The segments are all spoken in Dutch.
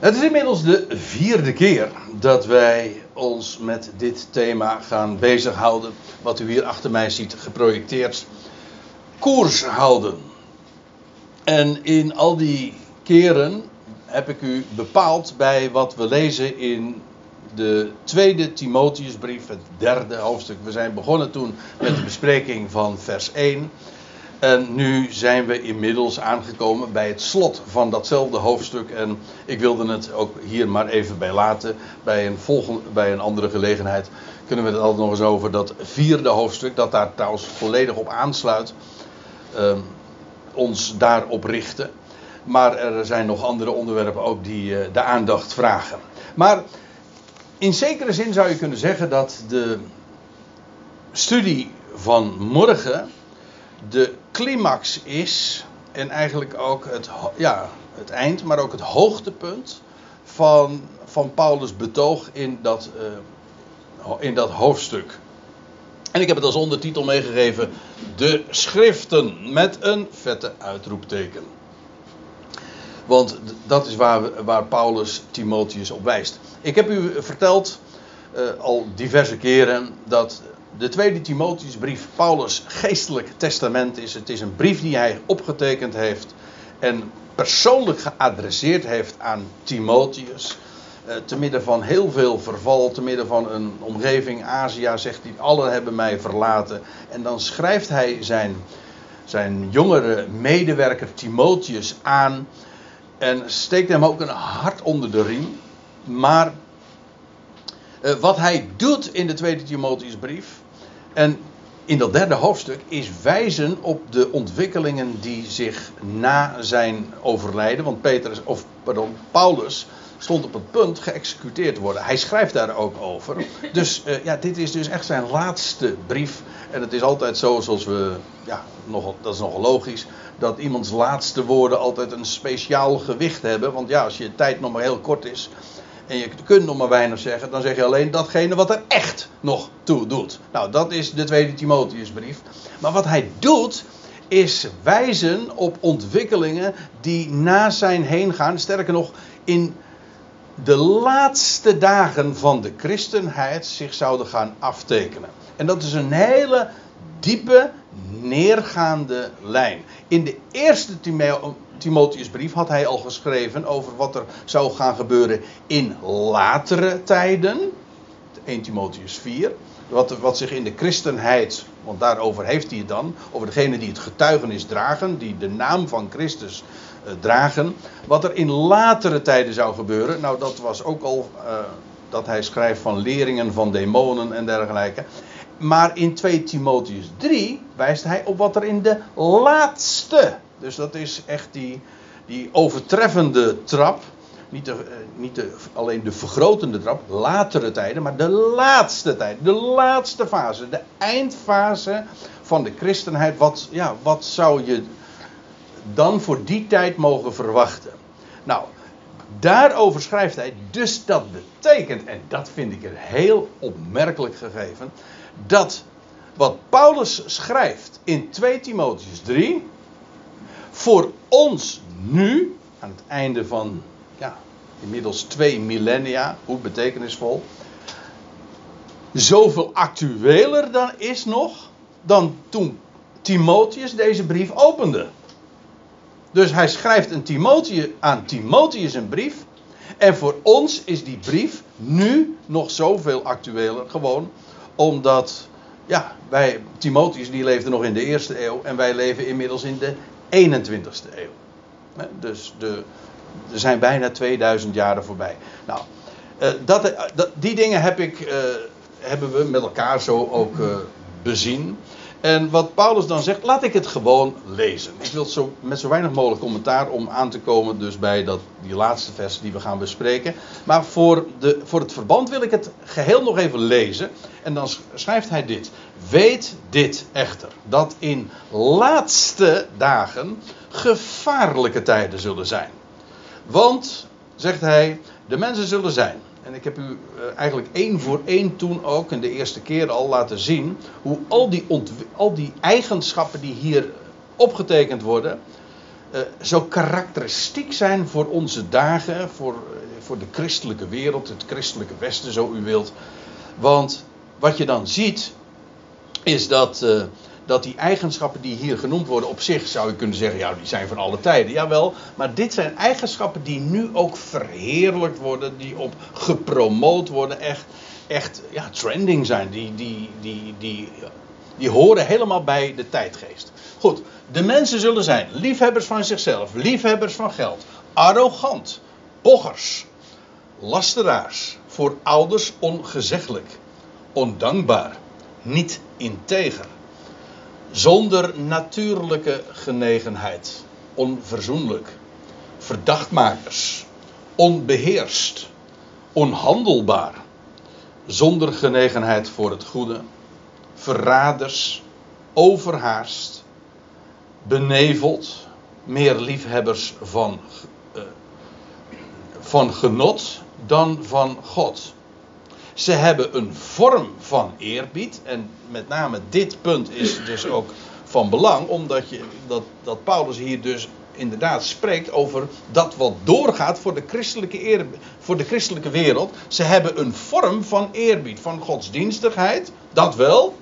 Het is inmiddels de vierde keer dat wij ons met dit thema gaan bezighouden. Wat u hier achter mij ziet geprojecteerd. Koers houden. En in al die keren heb ik u bepaald bij wat we lezen in de tweede Timotheusbrief, het derde hoofdstuk. We zijn begonnen toen met de bespreking van vers 1. En nu zijn we inmiddels aangekomen bij het slot van datzelfde hoofdstuk. En ik wilde het ook hier maar even bij laten. Bij een, volgende, bij een andere gelegenheid kunnen we het altijd nog eens over dat vierde hoofdstuk, dat daar trouwens volledig op aansluit, uh, ons daarop richten. Maar er zijn nog andere onderwerpen ook die uh, de aandacht vragen. Maar in zekere zin zou je kunnen zeggen dat de studie van morgen de climax is. En eigenlijk ook het, ja, het eind, maar ook het hoogtepunt van, van Paulus' betoog in dat, uh, in dat hoofdstuk. En ik heb het als ondertitel meegegeven: De Schriften met een vette uitroepteken. Want dat is waar, waar Paulus Timotheus op wijst. Ik heb u verteld uh, al diverse keren dat de tweede Timotheusbrief Paulus geestelijk testament is. Het is een brief die hij opgetekend heeft en persoonlijk geadresseerd heeft aan Timotheus. Uh, te midden van heel veel verval, te midden van een omgeving, Azië, zegt hij, allen hebben mij verlaten. En dan schrijft hij zijn, zijn jongere medewerker Timotheus aan en steekt hem ook een hart onder de riem. Maar uh, wat hij doet in de tweede Timotheusbrief, en in dat derde hoofdstuk is wijzen op de ontwikkelingen die zich na zijn overlijden, want Petrus, of pardon, Paulus stond op het punt geëxecuteerd te worden. Hij schrijft daar ook over. Dus uh, ja, dit is dus echt zijn laatste brief. En het is altijd zo, zoals we, ja, nog, dat is nogal logisch, dat iemands laatste woorden altijd een speciaal gewicht hebben. Want ja, als je tijd nog maar heel kort is, en je kunt nog maar weinig zeggen, dan zeg je alleen datgene wat er echt nog toe doet. Nou, dat is de tweede Timotheusbrief. Maar wat hij doet, is wijzen op ontwikkelingen die na zijn heen gaan. Sterker nog, in de laatste dagen van de christenheid zich zouden gaan aftekenen. En dat is een hele diepe, neergaande lijn. In de eerste Timotheusbrief had hij al geschreven over wat er zou gaan gebeuren in latere tijden. 1 Timotheus 4. Wat, wat zich in de christenheid, want daarover heeft hij het dan, over degene die het getuigenis dragen, die de naam van Christus uh, dragen. Wat er in latere tijden zou gebeuren, nou dat was ook al uh, dat hij schrijft van leringen van demonen en dergelijke. Maar in 2 Timotheus 3 wijst hij op wat er in de laatste. Dus dat is echt die, die overtreffende trap. Niet, de, niet de, alleen de vergrotende trap, latere tijden, maar de laatste tijd. De laatste fase, de eindfase van de christenheid. Wat, ja, wat zou je dan voor die tijd mogen verwachten? Nou, daarover schrijft hij. Dus dat betekent, en dat vind ik een heel opmerkelijk gegeven dat wat Paulus schrijft in 2 Timotheus 3 voor ons nu, aan het einde van ja, inmiddels twee millennia, hoe betekenisvol, zoveel actueler dan is nog dan toen Timotheus deze brief opende. Dus hij schrijft een Timotheus, aan Timotheus een brief. En voor ons is die brief nu nog zoveel actueler. Gewoon omdat, ja, wij, Timotheus die leefde nog in de eerste eeuw en wij leven inmiddels in de 21ste eeuw. Dus de, er zijn bijna 2000 jaren voorbij. Nou, uh, dat, dat, die dingen heb ik, uh, hebben we met elkaar zo ook bezien. En wat Paulus dan zegt, laat ik het gewoon lezen. Ik wil zo, met zo weinig mogelijk commentaar om aan te komen dus bij dat, die laatste vers die we gaan bespreken. Maar voor, de, voor het verband wil ik het geheel nog even lezen. En dan schrijft hij dit. Weet dit echter, dat in laatste dagen gevaarlijke tijden zullen zijn. Want, zegt hij, de mensen zullen zijn en ik heb u uh, eigenlijk één voor één toen ook, in de eerste keer al laten zien, hoe al die, al die eigenschappen die hier opgetekend worden, uh, zo karakteristiek zijn voor onze dagen, voor, voor de christelijke wereld, het christelijke Westen, zo u wilt. Want wat je dan ziet, is dat, dat die eigenschappen die hier genoemd worden, op zich zou je kunnen zeggen, ja, die zijn van alle tijden. Jawel, maar dit zijn eigenschappen die nu ook verheerlijkt worden, die op gepromoot worden, echt, echt ja, trending zijn. Die, die, die, die, die horen helemaal bij de tijdgeest. Goed, de mensen zullen zijn liefhebbers van zichzelf, liefhebbers van geld, arrogant, pochers, lasteraars, voor ouders ongezeggelijk, ondankbaar, niet integer, zonder natuurlijke genegenheid, onverzoenlijk, verdachtmakers, onbeheerst, onhandelbaar, zonder genegenheid voor het goede, verraders, overhaast, beneveld, meer liefhebbers van, uh, van genot dan van God. Ze hebben een vorm van eerbied. En met name dit punt is dus ook van belang, omdat je, dat, dat Paulus hier dus inderdaad spreekt over dat wat doorgaat voor de, christelijke eer, voor de christelijke wereld. Ze hebben een vorm van eerbied, van godsdienstigheid, dat wel.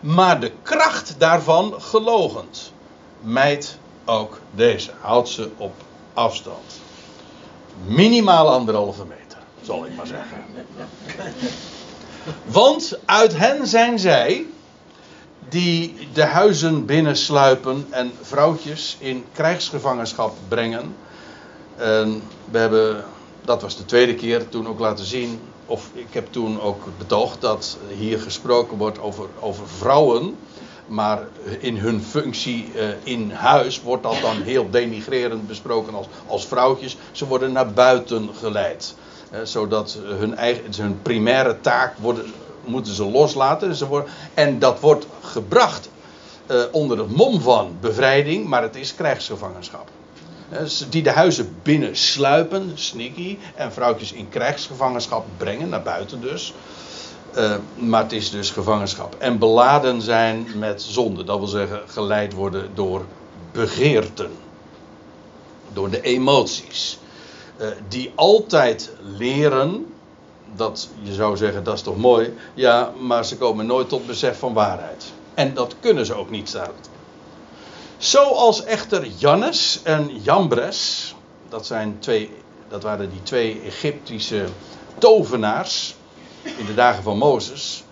Maar de kracht daarvan gelogend. Mijt ook deze. Houd ze op afstand. Minimaal anderhalve meter, zal ik maar zeggen. Want uit hen zijn zij die de huizen binnensluipen en vrouwtjes in krijgsgevangenschap brengen. En we hebben, dat was de tweede keer, toen ook laten zien, of ik heb toen ook betoogd dat hier gesproken wordt over, over vrouwen. Maar in hun functie uh, in huis wordt dat dan heel denigrerend besproken als, als vrouwtjes. Ze worden naar buiten geleid. Zodat hun, eigen, hun primaire taak worden, moeten ze loslaten. Ze worden, en dat wordt gebracht uh, onder het mom van bevrijding, maar het is krijgsgevangenschap. Die de huizen binnen sluipen, sneaky, en vrouwtjes in krijgsgevangenschap brengen, naar buiten dus. Uh, maar het is dus gevangenschap. En beladen zijn met zonde. Dat wil zeggen, geleid worden door begeerten. Door de emoties. Uh, die altijd leren. Dat je zou zeggen, dat is toch mooi. Ja, maar ze komen nooit tot besef van waarheid. En dat kunnen ze ook niet staat. Zoals echter Jannes en Jambres. Dat, zijn twee, dat waren die twee Egyptische tovenaars in de dagen van Mozes.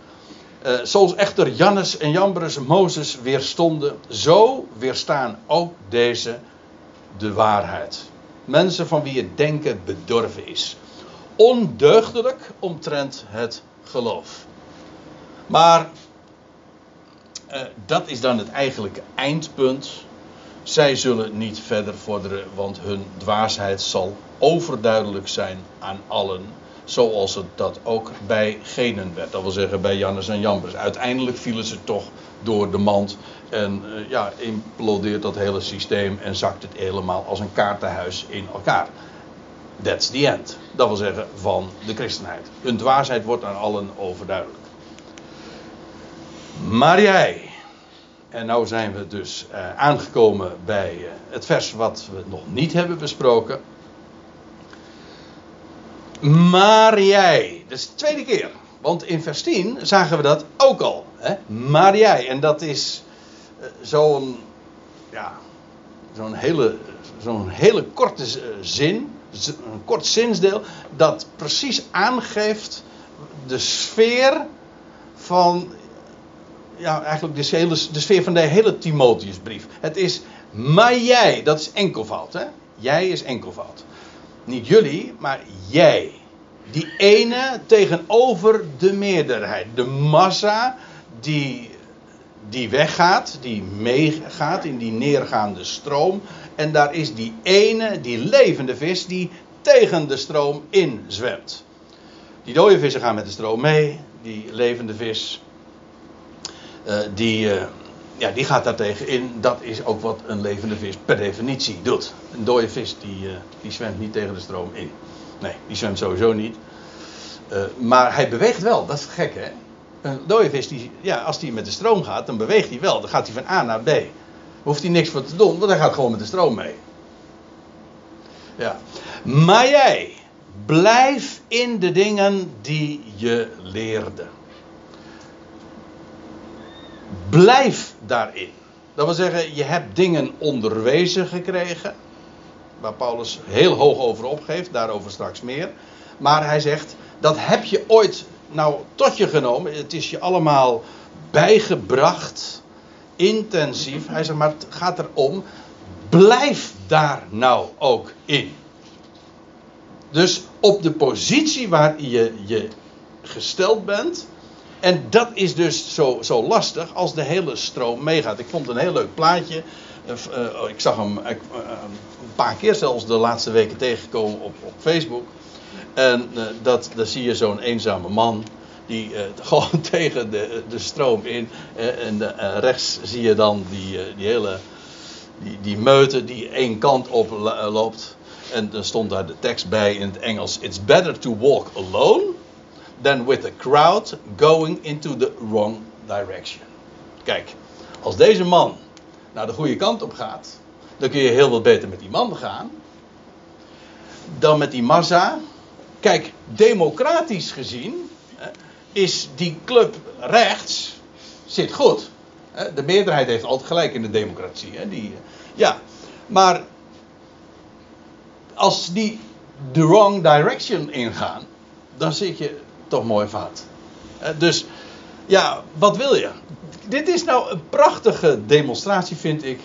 Uh, zoals echter Jannes en Jambres Mozes weerstonden, zo weerstaan ook deze de waarheid. Mensen van wie het denken bedorven is. Ondeugdelijk omtrent het geloof. Maar uh, dat is dan het eigenlijke eindpunt. Zij zullen niet verder vorderen, want hun dwaasheid zal overduidelijk zijn aan allen zoals het dat ook bij genen werd. Dat wil zeggen bij Jannes en Jambres. Uiteindelijk vielen ze toch door de mand en uh, ja, implodeert dat hele systeem en zakt het helemaal als een kaartenhuis in elkaar. That's the end. Dat wil zeggen van de christenheid. Hun dwaasheid wordt aan allen overduidelijk. Maar jij, en nou zijn we dus uh, aangekomen bij uh, het vers wat we nog niet hebben besproken. Maar jij. Dat is de tweede keer. Want in vers 10 zagen we dat ook al. Hè? Maar jij. En dat is uh, zo'n. Ja. Zo'n hele, zo'n hele korte uh, zin. Een kort zinsdeel. Dat precies aangeeft de sfeer van. Ja, eigenlijk de, hele, de sfeer van de hele Timotheusbrief. Het is. Maar jij. Dat is enkelvoud. Hè? Jij is enkelvoud. Niet jullie, maar jij. Die ene tegenover de meerderheid. De massa die, die weggaat, die meegaat in die neergaande stroom. En daar is die ene, die levende vis, die tegen de stroom in zwemt. Die dode vissen gaan met de stroom mee. Die levende vis, uh, die, uh, ja, die gaat daar tegen in. Dat is ook wat een levende vis per definitie doet. Een dode vis die, uh, die zwemt niet tegen de stroom in. Nee, die zwemt sowieso niet. Maar hij beweegt wel, dat is gek hè. Een dode die, ja, als die met de stroom gaat, dan beweegt hij wel. Dan gaat hij van A naar B. Hoeft hij niks voor te doen, want hij gaat gewoon met de stroom mee. Ja. Maar jij, Blijf in de dingen die je leerde. Blijf daarin. Dat wil zeggen, je hebt dingen onderwezen gekregen. Waar Paulus heel hoog over opgeeft, daarover straks meer. Maar hij zegt, dat heb je ooit nou tot je genomen. Het is je allemaal bijgebracht. Intensief. Hij zegt, maar het gaat erom. Blijf daar nou ook in. Dus op de positie waar je je gesteld bent. En dat is dus zo, zo lastig als de hele stroom meegaat. Ik vond een heel leuk plaatje. Uh, ik zag hem uh, een paar keer zelfs de laatste weken tegengekomen op, op Facebook. En uh, dat, dan zie je zo'n eenzame man die gewoon tegen de, de stroom in. en rechts zie je dan die, die hele die, die meute die één kant op loopt. En er stond daar de tekst bij in het Engels: It's better to walk alone than with a crowd going into the wrong direction. Kijk, als deze man naar de goede kant op gaat, dan kun je heel wat beter met die man gaan dan met die massa. Kijk, democratisch gezien is die club rechts zit goed. De meerderheid heeft altijd gelijk in de democratie. Die, ja, maar als die de wrong direction ingaan, dan zit je toch mooi fout. Dus ja, wat wil je? Dit is nou een prachtige demonstratie, vind ik.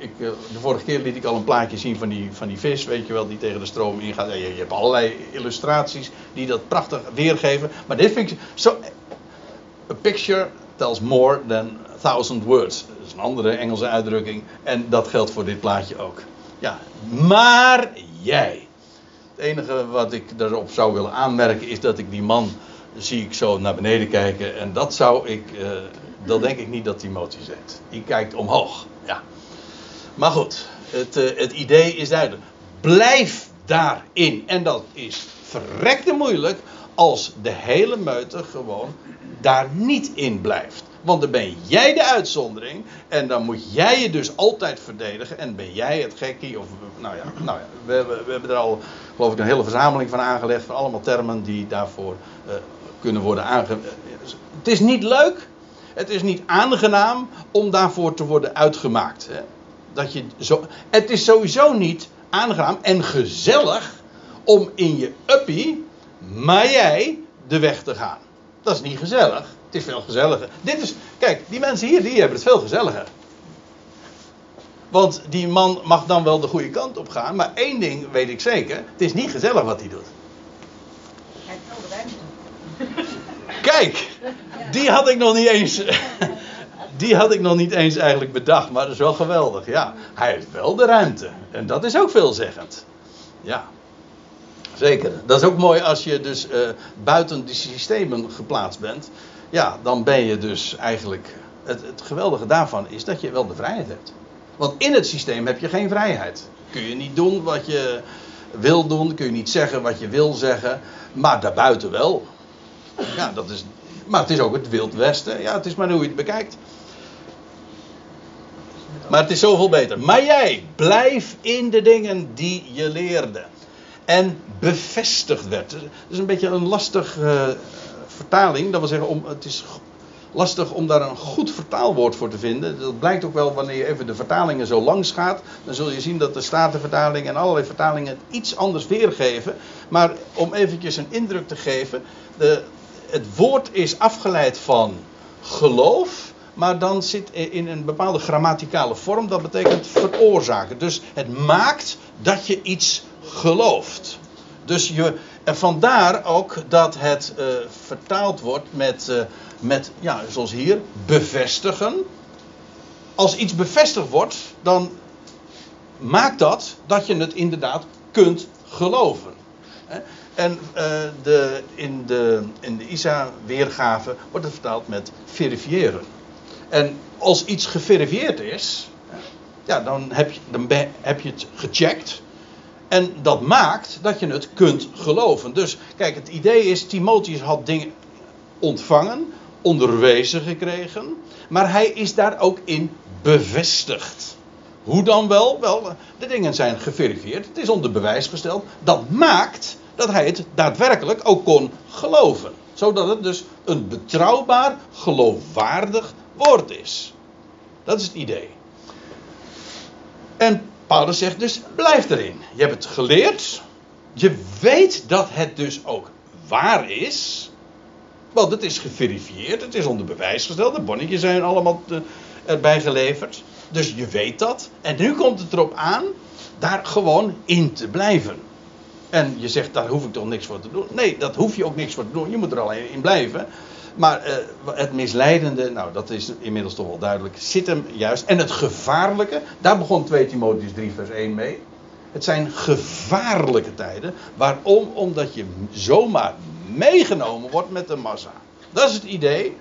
Ik. Eh, de vorige keer liet ik al een plaatje zien van die, van die vis, weet je wel, die tegen de stroom ingaat. Je, je hebt allerlei illustraties die dat prachtig weergeven. Maar dit vind ik zo. A picture tells more than a thousand words. Dat is een andere Engelse uitdrukking. En dat geldt voor dit plaatje ook. Ja, maar jij. Het enige wat ik daarop zou willen aanmerken is dat ik die man zie ik zo naar beneden kijken. En dat zou ik, uh, dat denk ik niet dat Timotheus zegt. Die kijkt omhoog. Ja. Maar goed, het, uh, het idee is duidelijk. Blijf daarin. En dat is verrekte moeilijk als de hele meute gewoon daar niet in blijft. Want dan ben jij de uitzondering. En dan moet jij je dus altijd verdedigen. En ben jij het gekkie. Of, nou ja, nou ja we, we, we hebben er al, geloof ik, een hele verzameling van aangelegd. Van allemaal termen die daarvoor uh, kunnen worden aangelegd. Het is niet leuk. Het is niet aangenaam om daarvoor te worden uitgemaakt. Hè. Dat je zo, het is sowieso niet aangenaam en gezellig om in je uppie, maar jij, de weg te gaan. Dat is niet gezellig. Het is veel gezelliger. Dit is, kijk, die mensen hier, die hebben het veel gezelliger. Want die man mag dan wel de goede kant op gaan, maar één ding weet ik zeker: het is niet gezellig wat hij doet. Kijk, die had ik nog niet eens. Die had ik nog niet eens eigenlijk bedacht, maar dat is wel geweldig. Ja, hij heeft wel de ruimte. En dat is ook veelzeggend. Ja. Zeker. Dat is ook mooi als je dus uh, buiten die systemen geplaatst bent ja, dan ben je dus eigenlijk. Het, het geweldige daarvan is dat je wel de vrijheid hebt. Want in het systeem heb je geen vrijheid. Kun je niet doen wat je wil doen, kun je niet zeggen wat je wil zeggen, maar daarbuiten wel. Ja, dat is, maar het is ook het Wild Westen. Ja, het is maar hoe je het bekijkt. Maar het is zoveel beter. Maar jij, blijf in de dingen die je leerde. En bevestigd werd. Dat is een beetje een lastig uh, vertaling. Dat wil zeggen, om, het is lastig om daar een goed vertaalwoord voor te vinden. Dat blijkt ook wel wanneer je even de vertalingen zo langs gaat. Dan zul je zien dat de Statenvertaling en allerlei vertalingen het iets anders weergeven. Maar om eventjes een indruk te geven. De, het woord is afgeleid van geloof. Maar dan zit in een bepaalde grammaticale vorm. Dat betekent veroorzaken. Dus het maakt dat je iets gelooft. Dus je, en vandaar ook dat het uh, vertaald wordt met, uh, met, ja, zoals hier, bevestigen. Als iets bevestigd wordt, dan maakt dat dat je het inderdaad kunt geloven. En uh, de, in de, in de ISA-weergave wordt het vertaald met verifiëren. En als iets geverifieerd is, ja, dan, heb je, dan heb je het gecheckt. En dat maakt dat je het kunt geloven. Dus kijk, het idee is, Timotheus had dingen ontvangen, onderwezen gekregen, maar hij is daar ook in bevestigd. Hoe dan wel? Wel, de dingen zijn geverifieerd, het is onder bewijs gesteld. Dat maakt dat hij het daadwerkelijk ook kon geloven. Zodat het dus een betrouwbaar, geloofwaardig woord is. Dat is het idee. En Paulus zegt dus: blijf erin. Je hebt het geleerd. Je weet dat het dus ook waar is. Want het is geverifieerd, het is onder bewijs gesteld. De bonnetjes zijn allemaal te, erbij geleverd. Dus je weet dat. En nu komt het erop aan daar gewoon in te blijven. En je zegt, daar hoef ik toch niks voor te doen. Nee, dat hoef je ook niks voor te doen. Je moet er alleen in blijven. Maar uh, het misleidende, nou dat is inmiddels toch wel duidelijk, zit hem juist. En het gevaarlijke, daar begon 2 Timotheus 3 vers 1 mee. Het zijn gevaarlijke tijden. Waarom? Omdat je zomaar meegenomen wordt met de massa. Dat is het idee.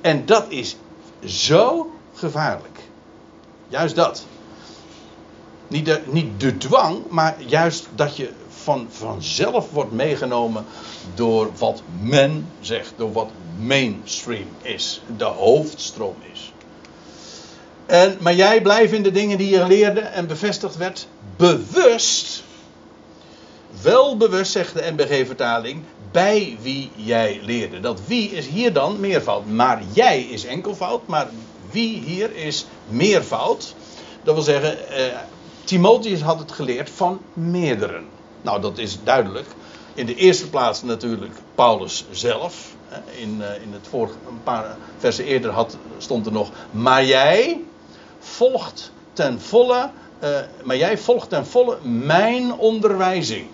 En dat is zo gevaarlijk. Juist dat. Niet de, niet de dwang, maar juist dat je van, vanzelf wordt meegenomen door wat men zegt, door wat mainstream is, de hoofdstroom is. En, maar jij blijft in de dingen die je leerde en bevestigd werd, bewust, wel bewust, zegt de NBG-vertaling, bij wie jij leerde. Dat wie is hier dan meervoud, maar jij is enkelvoud, maar wie hier is meervoud. Dat wil zeggen, eh, Timotheus had het geleerd van meerdere. Nou, dat is duidelijk. In de eerste plaats natuurlijk Paulus zelf. In, eh, in het vorige, een paar versen eerder had, stond er nog. Maar jij volgt ten volle. Uh, maar jij volgt ten volle mijn onderwijzing.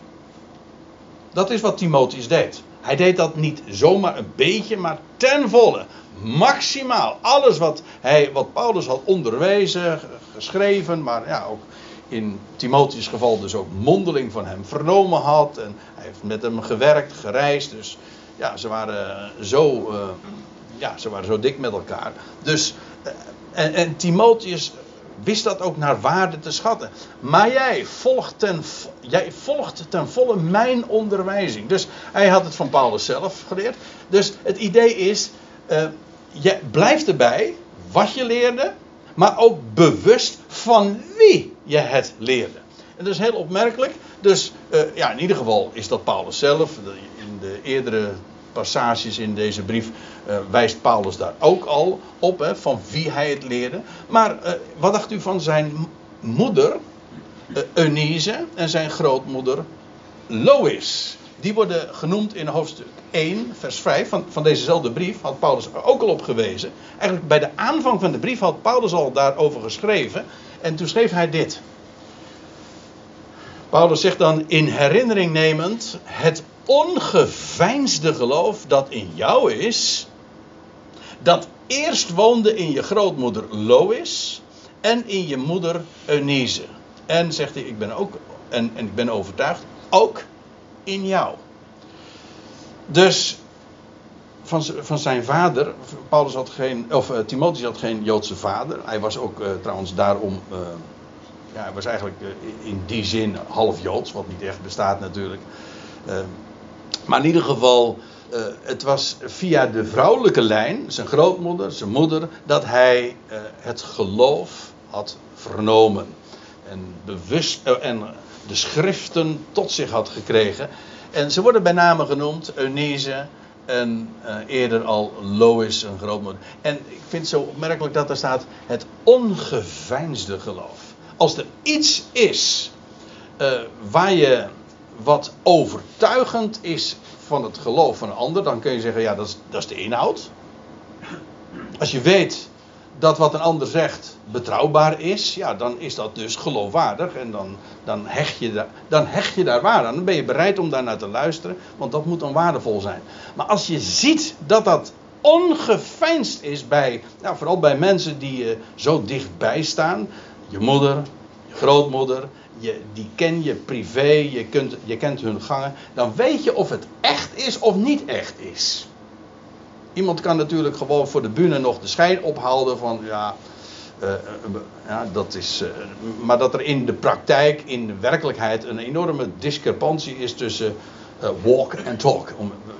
Dat is wat Timotheus deed. Hij deed dat niet zomaar een beetje, maar ten volle. Maximaal. Alles wat, hij, wat Paulus had onderwezen, geschreven, maar ja, ook in Timotheus' geval dus ook mondeling van hem vernomen had. En hij heeft met hem gewerkt, gereisd. Dus ja, ze waren zo, uh, ja, ze waren zo dik met elkaar. Dus, uh, en, en Timotheus wist dat ook naar waarde te schatten. Maar jij volgt ten, jij volgt ten volle mijn onderwijzing. Dus hij had het van Paulus zelf geleerd. Dus het idee is, uh, je blijft erbij wat je leerde, maar ook bewust van wie je het leerde. En dat is heel opmerkelijk. Dus uh, ja, in ieder geval is dat Paulus zelf. In de eerdere passages in deze brief uh, wijst Paulus daar ook al op, hè, van wie hij het leerde. Maar uh, wat dacht u van zijn moeder, Eunice, en zijn grootmoeder Lois? Die worden genoemd in hoofdstuk 1, vers 5 van, van dezezelfde brief. Had Paulus er ook al op gewezen. Eigenlijk bij de aanvang van de brief had Paulus al daarover geschreven. En toen schreef hij dit. Paulus zegt dan in herinnering nemend het ongeveinsde geloof dat in jou is, dat eerst woonde in je grootmoeder Lois en in je moeder Eunice. En zegt hij, ik ben ook, en, en ik ben overtuigd, ook in jou. Dus van, van zijn vader, Paulus had geen, of uh, Timotheus had geen Joodse vader. Hij was ook uh, trouwens daarom, uh, ja, hij was eigenlijk in die zin half Joods, wat niet echt bestaat natuurlijk. maar in ieder geval, het was via de vrouwelijke lijn, zijn grootmoeder, zijn moeder, dat hij het geloof had vernomen. En, bewust, en de schriften tot zich had gekregen. En ze worden bij name genoemd, Eunice en uh, eerder al Lois, een grootmoeder. En ik vind het zo opmerkelijk dat er staat het ongeveinsde geloof. Als er iets is uh, waar je wat overtuigend is van het geloof van een ander, dan kun je zeggen, ja, dat is, dat is de inhoud. Als je weet dat wat een ander zegt betrouwbaar is, ja, dan is dat dus geloofwaardig. En dan, dan, hecht je daar, dan hecht je daar waar aan. Dan ben je bereid om daar naar te luisteren, want dat moet dan waardevol zijn. Maar als je ziet dat dat ongeveinsd is bij, nou, vooral bij mensen die je zo dichtbij staan, je moeder, je grootmoeder, je, die ken je privé, je, kunt, je kent hun gangen, dan weet je of het echt is of niet echt is. Iemand kan natuurlijk gewoon voor de bühne nog de schijn ophouden van ja, uh, ja dat is. Uh, maar dat er in de praktijk, in de werkelijkheid, een enorme discrepantie is tussen walk en talk.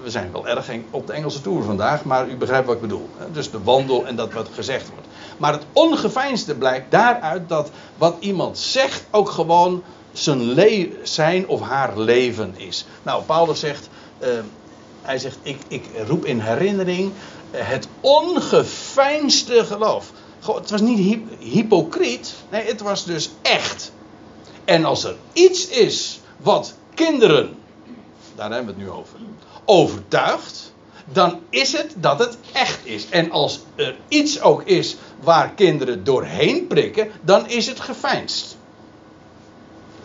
we zijn wel erg op de Engelse toer vandaag, maar u begrijpt wat ik bedoel. Dus de wandel en dat wat gezegd wordt. Maar het ongeveinsde blijkt daaruit dat wat iemand zegt ook gewoon zijn, zijn of haar leven is. Nou, Paulus zegt, hij zegt, ik, ik roep in herinnering het ongeveinsde geloof. Het was niet hypocriet, nee, het was dus echt. En als er iets is wat kinderen, daar hebben we het nu over, overtuigt, dan is het dat het echt is. En als er iets ook is waar kinderen doorheen prikken, dan is het geveinsd.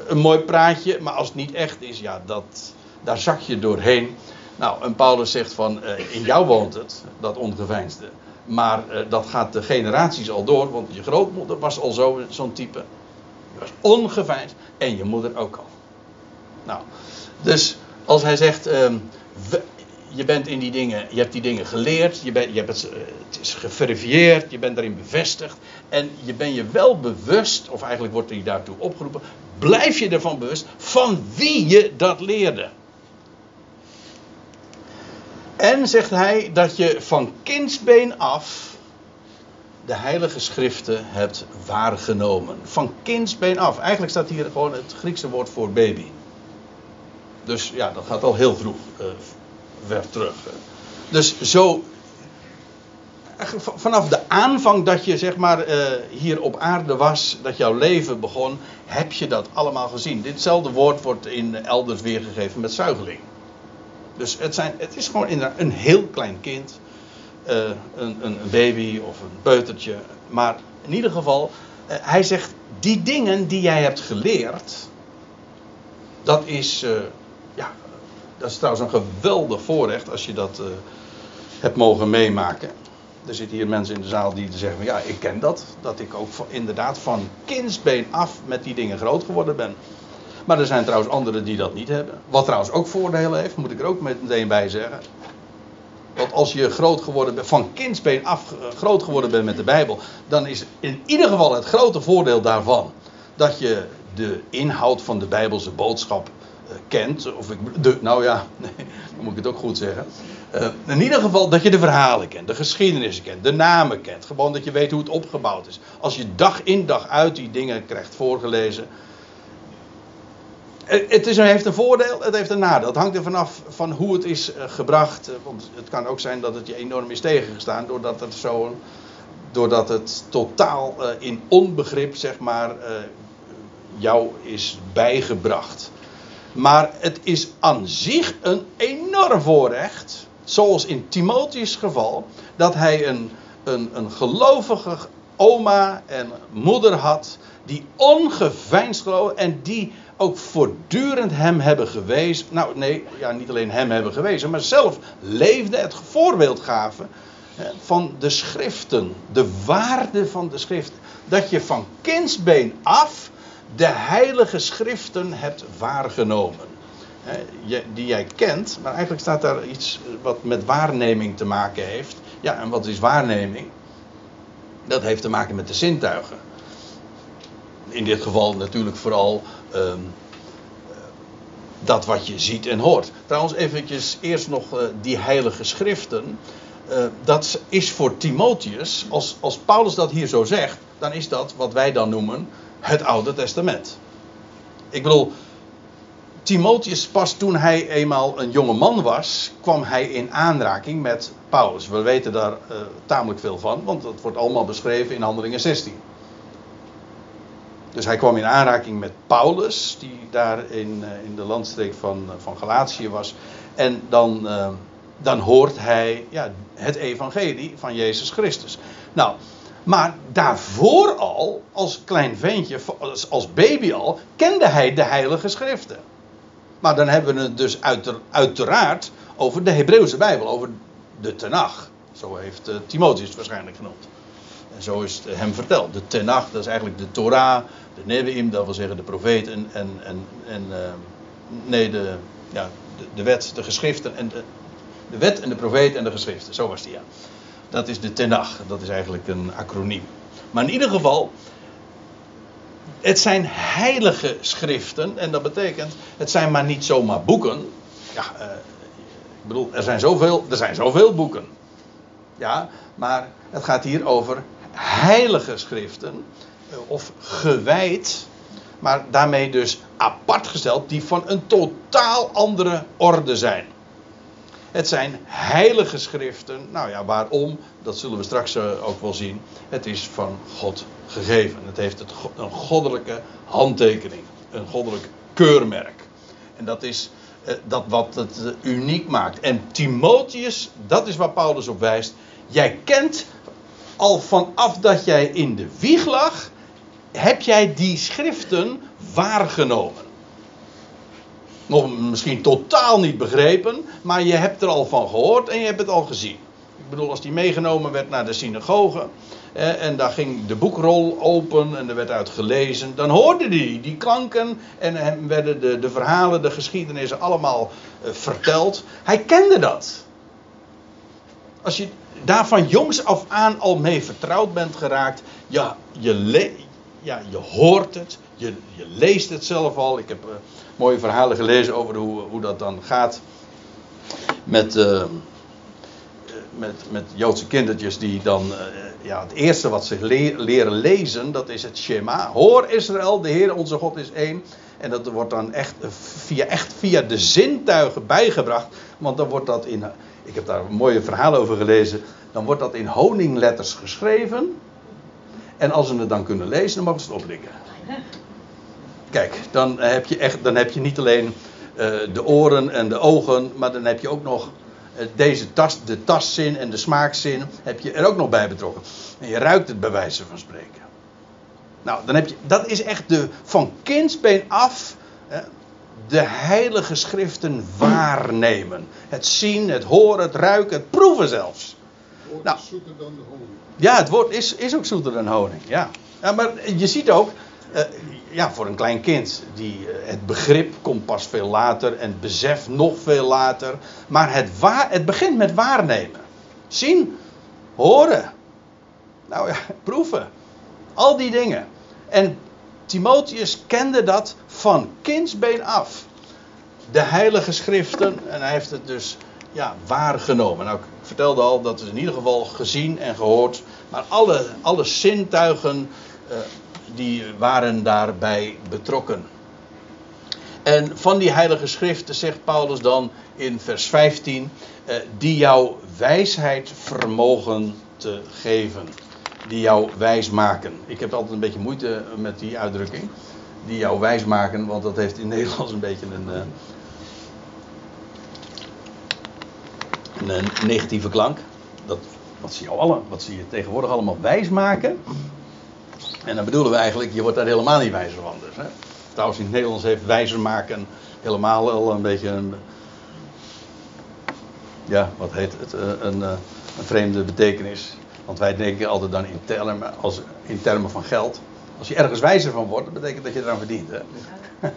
Een mooi praatje, maar als het niet echt is, ja, dat, daar zak je doorheen. Nou, en Paulus zegt van, uh, in jou woont het, dat ongeveinsde. Maar uh, dat gaat de generaties al door, want je grootmoeder was al zo, zo'n type. Die was ongeveinsd. En je moeder ook al. Nou, dus als hij zegt, uh, je bent in die dingen, je hebt die dingen geleerd, je, je hebt het, eh, het is geverifieerd, je bent daarin bevestigd. En je bent je wel bewust, of eigenlijk wordt hij daartoe opgeroepen, blijf je ervan bewust van wie je dat leerde. En zegt hij dat je van kindsbeen af de heilige schriften hebt waargenomen. Van kindsbeen af. Eigenlijk staat hier gewoon het Griekse woord voor baby. Dus ja, dat gaat al heel vroeg uh, ver terug. Dus zo. Vanaf de aanvang dat je zeg maar uh, hier op aarde was, dat jouw leven begon, heb je dat allemaal gezien. Ditzelfde woord wordt in elders weergegeven met zuigeling. Dus het, zijn, het is gewoon inderdaad een heel klein kind. Uh, een, een, baby of een peutertje. Maar in ieder geval, uh, hij zegt: die dingen die jij hebt geleerd. Dat is, uh, ja, dat is trouwens een geweldig voorrecht als je dat hebt mogen meemaken. Er zitten hier mensen in de zaal die zeggen: ja, ik ken dat. Dat ik ook inderdaad van kindsbeen af met die dingen groot geworden ben. Maar er zijn trouwens anderen die dat niet hebben. Wat trouwens ook voordelen heeft, moet ik er ook meteen bij zeggen. Want als je groot geworden bent, van kindsbeen af eh, groot geworden bent met de Bijbel, dan is in ieder geval het grote voordeel daarvan dat je de inhoud van de Bijbelse boodschap uh, kent. Of ik, de, nou ja, nee, moet ik het ook goed zeggen. Uh, in ieder geval dat je de verhalen kent, de geschiedenissen kent, de namen kent. Gewoon dat je weet hoe het opgebouwd is. Als je dag in dag uit die dingen krijgt voorgelezen, het is, heeft een voordeel, het heeft een nadeel. Het hangt er vanaf van hoe het is eh, gebracht. Eh, want het kan ook zijn dat het je enorm is tegengestaan. Doordat het, zo, doordat het totaal eh, in onbegrip, zeg maar, jou is bijgebracht. Maar het is aan zich een enorm voorrecht. Zoals in Timotheus' geval. Dat hij een, een, een gelovige oma en moeder had. Die ongeveinsd geloofde en die ook voortdurend hem hebben gewezen. Nou, nee, ja, niet alleen hem hebben gewezen, maar zelf leefde het voorbeeld gaven van de schriften. De waarde van de schriften. Dat je van kindsbeen af de heilige schriften hebt waargenomen. Die jij kent, maar eigenlijk staat daar iets wat met waarneming te maken heeft. Ja, en wat is waarneming? Dat heeft te maken met de zintuigen. In dit geval natuurlijk vooral um, dat wat je ziet en hoort. Trouwens, eventjes eerst nog uh, die heilige schriften. Uh, dat is voor Timotheus, als, als Paulus dat hier zo zegt, dan is dat wat wij dan noemen het Oude Testament. Ik bedoel, Timotheus pas toen hij eenmaal een jonge man was, kwam hij in aanraking met Paulus. We weten daar uh, tamelijk veel van, want dat wordt allemaal beschreven in Handelingen 16. Dus hij kwam in aanraking met Paulus, die daar in, eh, in de landstreek van, eh, van Galatië was. En dan, uh, dan hoort hij ja, het evangelie van Jezus Christus. Nou, maar daarvoor al, als klein ventje, als, baby al, kende hij de Heilige Schriften. Maar dan hebben we het dus uiter, uiteraard over de Hebreeuwse Bijbel, over de Tenach. Zo heeft Timotheus het waarschijnlijk genoemd. En zo is het hem verteld. De Tenach, dat is eigenlijk de Torah, de Nevi'im, dat wil zeggen de profeten en, en, en uh, nee, de, ja, de, wet, de geschriften en de, de wet en de profeten en de geschriften. Zo was die, ja. Dat is de Tenach, dat is eigenlijk een acroniem. Maar in ieder geval, het zijn heilige schriften en dat betekent, het zijn maar niet zomaar boeken. Ja, uh, ik bedoel, er zijn, zoveel, er zijn zoveel boeken. Ja, maar het gaat hier over heilige schriften. Eh, of gewijd maar daarmee dus apart gesteld, die van een totaal andere orde zijn. Het zijn heilige schriften. Nou ja, waarom? Dat zullen we straks eh, ook wel zien. Het is van God gegeven. Het heeft een goddelijke handtekening. Een goddelijk keurmerk. En dat is eh, dat wat het uniek maakt. En Timotheus, dat is waar Paulus op wijst. Jij kent al vanaf dat jij in de wieg lag, heb jij die schriften waargenomen. Nog misschien totaal niet begrepen, maar je hebt er al van gehoord en je hebt het al gezien. Ik bedoel, als die meegenomen werd naar de synagoge eh, en daar ging de boekrol open en er werd uit gelezen, dan hoorde hij die klanken en werden de, de verhalen, de geschiedenissen allemaal eh, verteld. Hij kende dat. Als je daar van jongs af aan al mee vertrouwd bent geraakt, ja, je, ja, je hoort het, je, je leest het zelf al. Ik heb uh, mooie verhalen gelezen over hoe, hoe dat dan gaat met, uh, met, met Joodse kindertjes die dan, uh, ja, het eerste wat ze leren lezen, dat is het Shema. Hoor Israël, de Heer onze God is één. En dat wordt dan echt via, echt via de zintuigen bijgebracht. Want dan wordt dat in, ik heb daar een mooie verhaal over gelezen. Dan wordt dat in honingletters geschreven. En als ze het dan kunnen lezen, dan mogen ze het oplikken. Kijk, dan heb je, echt, dan heb je niet alleen uh, de oren en de ogen, maar dan heb je ook nog uh, deze tas, de tastzin en de smaakzin, heb je er ook nog bij betrokken. En je ruikt het bij wijze van spreken. Nou, dan heb je, dat is echt de, van kindsbeen af de heilige schriften waarnemen. Het zien, het horen, het ruiken, het proeven zelfs. Het woord nou, is zoeter dan de honing. Ja, het woord is, is ook zoeter dan honing. Ja. ja maar je ziet ook, uh, ja, voor een klein kind, die, uh, het begrip komt pas veel later en het besef nog veel later. Maar het, waar, het begint met waarnemen. Zien, horen. Nou ja, proeven. Al die dingen. En Timotheus kende dat van kindsbeen af. De heilige schriften, en hij heeft het dus ja, waargenomen. Nou, ik vertelde al, dat is in ieder geval gezien en gehoord. Maar alle, alle zintuigen uh, die waren daarbij betrokken. En van die heilige schriften zegt Paulus dan in vers 15, uh, die jouw wijsheid vermogen te geven. Die jou wijs maken. Ik heb altijd een beetje moeite met die uitdrukking. Die jou wijs maken, want dat heeft in Nederlands een beetje een, uh, een negatieve klank. Dat, wat, ze jou alle, wat ze je tegenwoordig allemaal wijs maken. En dan bedoelen we eigenlijk, je wordt daar helemaal niet wijzer van. Dus, hè? Trouwens, in het Nederlands heeft wijzer maken helemaal al een beetje een. Ja, wat heet het? Een, een, een vreemde betekenis. Want wij denken altijd dan in termen, als, in termen van geld. Als je ergens wijzer van wordt, dat betekent dat je eraan verdient. Hè?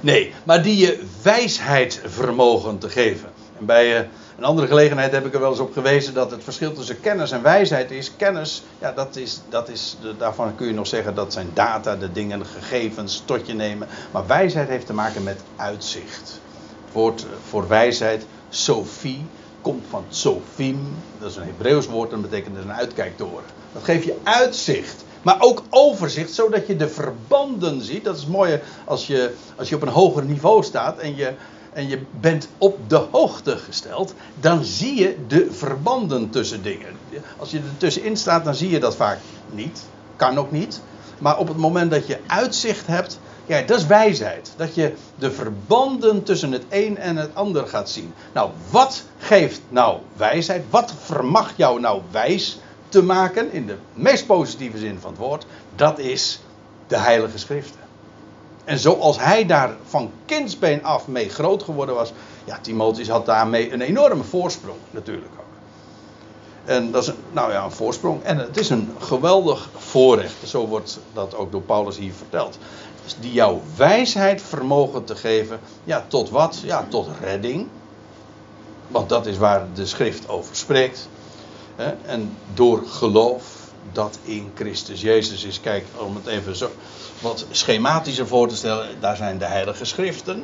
Nee, maar die je wijsheid vermogen te geven. En bij uh, een andere gelegenheid heb ik er wel eens op gewezen dat het verschil tussen kennis en wijsheid is. Kennis, ja, dat is, dat is daarvan kun je nog zeggen dat zijn data, de dingen, de gegevens tot je nemen. Maar wijsheid heeft te maken met uitzicht. Het woord voor wijsheid, Sophie, komt van Sophim. Dat is een Hebreeuws woord en betekent een uitkijktoren. Dat geeft je uitzicht. Maar ook overzicht, zodat je de verbanden ziet. Dat is mooi als je, als je op een hoger niveau staat en je, en je bent op de hoogte gesteld. Dan zie je de verbanden tussen dingen. Als je er tussenin staat, dan zie je dat vaak niet. Kan ook niet. Maar op het moment dat je uitzicht hebt, ja, dat is wijsheid. Dat je de verbanden tussen het een en het ander gaat zien. Nou, wat geeft nou wijsheid? Wat vermag jou nou wijs te maken, in de meest positieve zin van het woord, dat is de Heilige Schriften. En zoals hij daar van kindsbeen af mee groot geworden was, ja, Timotheus had daarmee een enorme voorsprong natuurlijk ook. En dat is een, nou ja, een voorsprong. En het is een geweldig voorrecht. Zo wordt dat ook door Paulus hier verteld. Dus die jouw wijsheid vermogen te geven. Ja, tot wat? Ja, tot redding. Want dat is waar de schrift over spreekt. En door geloof dat in Christus Jezus is. Kijk, om het even zo wat schematischer voor te stellen, daar zijn de heilige schriften.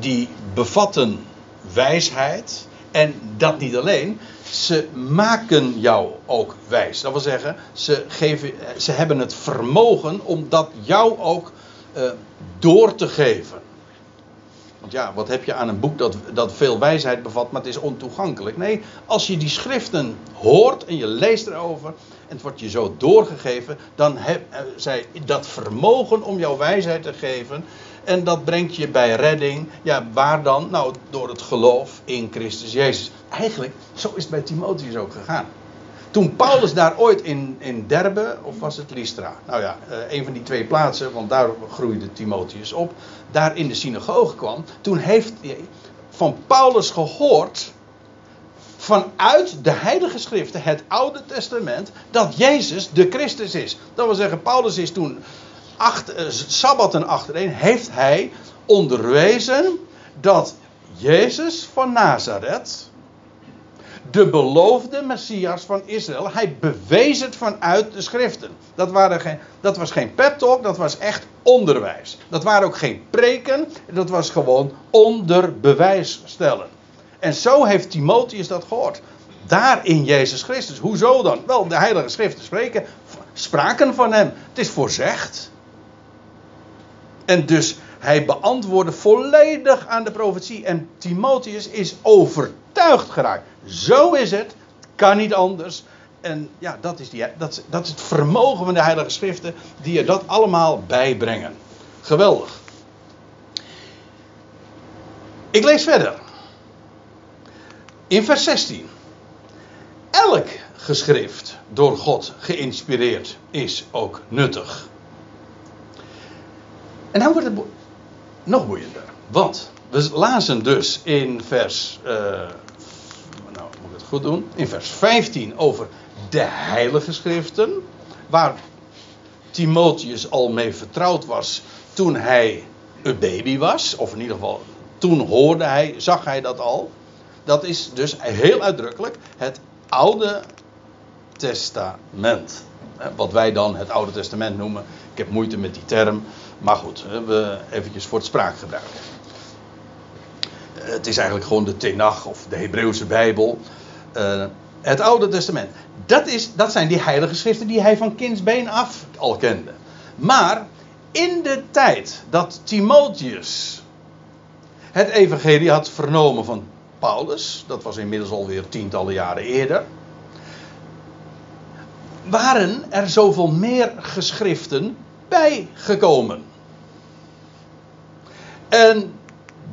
Die bevatten wijsheid. En dat niet alleen. ze maken jou ook wijs. Dat wil zeggen, ze, geven, ze hebben het vermogen om dat jou ook uh, door te geven. Ja, wat heb je aan een boek dat, dat veel wijsheid bevat, maar het is ontoegankelijk? Nee, als je die schriften hoort en je leest erover en het wordt je zo doorgegeven, dan heb uh, zij dat vermogen om jou wijsheid te geven. En dat brengt je bij redding. Ja, waar dan? Nou, door het geloof in Christus Jezus. Eigenlijk, zo is het bij Timotheus ook gegaan. Toen Paulus daar ooit in, in Derbe, of was het Lystra? Nou ja, een van die twee plaatsen, want daar groeide Timotheus op. Daar in de synagoge kwam. Toen heeft hij van Paulus gehoord. Vanuit de Heilige Schriften, het Oude Testament, dat Jezus de Christus is. Dat wil zeggen, Paulus is toen acht, uh, sabbatten achtereen, heeft hij onderwezen dat Jezus van Nazareth, de beloofde Messias van Israël, hij bewees het vanuit de schriften. Dat, waren geen, dat was geen pep talk, dat was echt onderwijs. Dat waren ook geen preken, dat was gewoon onder bewijs stellen. En zo heeft Timotheus dat gehoord. Daar in Jezus Christus. Hoezo dan? Wel, de Heilige Schriften spreken, spraken van hem. Het is voorzegd. En dus hij beantwoordde volledig aan de profetie. En Timotheus is overtuigd geraakt. Zo is het. Kan niet anders. En ja, dat is, die, dat, het vermogen van de Heilige Schriften die er dat allemaal bijbrengen. Geweldig. Ik lees verder. In vers 16. Elk geschrift door God geïnspireerd is ook nuttig. En dan wordt het nog boeiender. Want we lazen dus in vers. Uh, nou, moet ik het goed doen? In vers 15 over de Heilige Schriften. Waar Timotheus al mee vertrouwd was toen hij een baby was. Of in ieder geval, toen hoorde hij, zag hij dat al. Dat is dus heel uitdrukkelijk het Oude Testament. Wat wij dan het Oude Testament noemen. Ik heb moeite met die term. Maar goed, we eventjes voor het spraakgebruik. Het is eigenlijk gewoon de Tenach of de Hebreeuwse Bijbel. Uh, het Oude Testament. Dat, is, dat zijn die heilige schriften die hij van kindsbeen af al kende. Maar in de tijd dat Timotheus het evangelie had vernomen van Paulus, dat was inmiddels alweer tientallen jaren eerder, waren er zoveel meer geschriften bijgekomen. En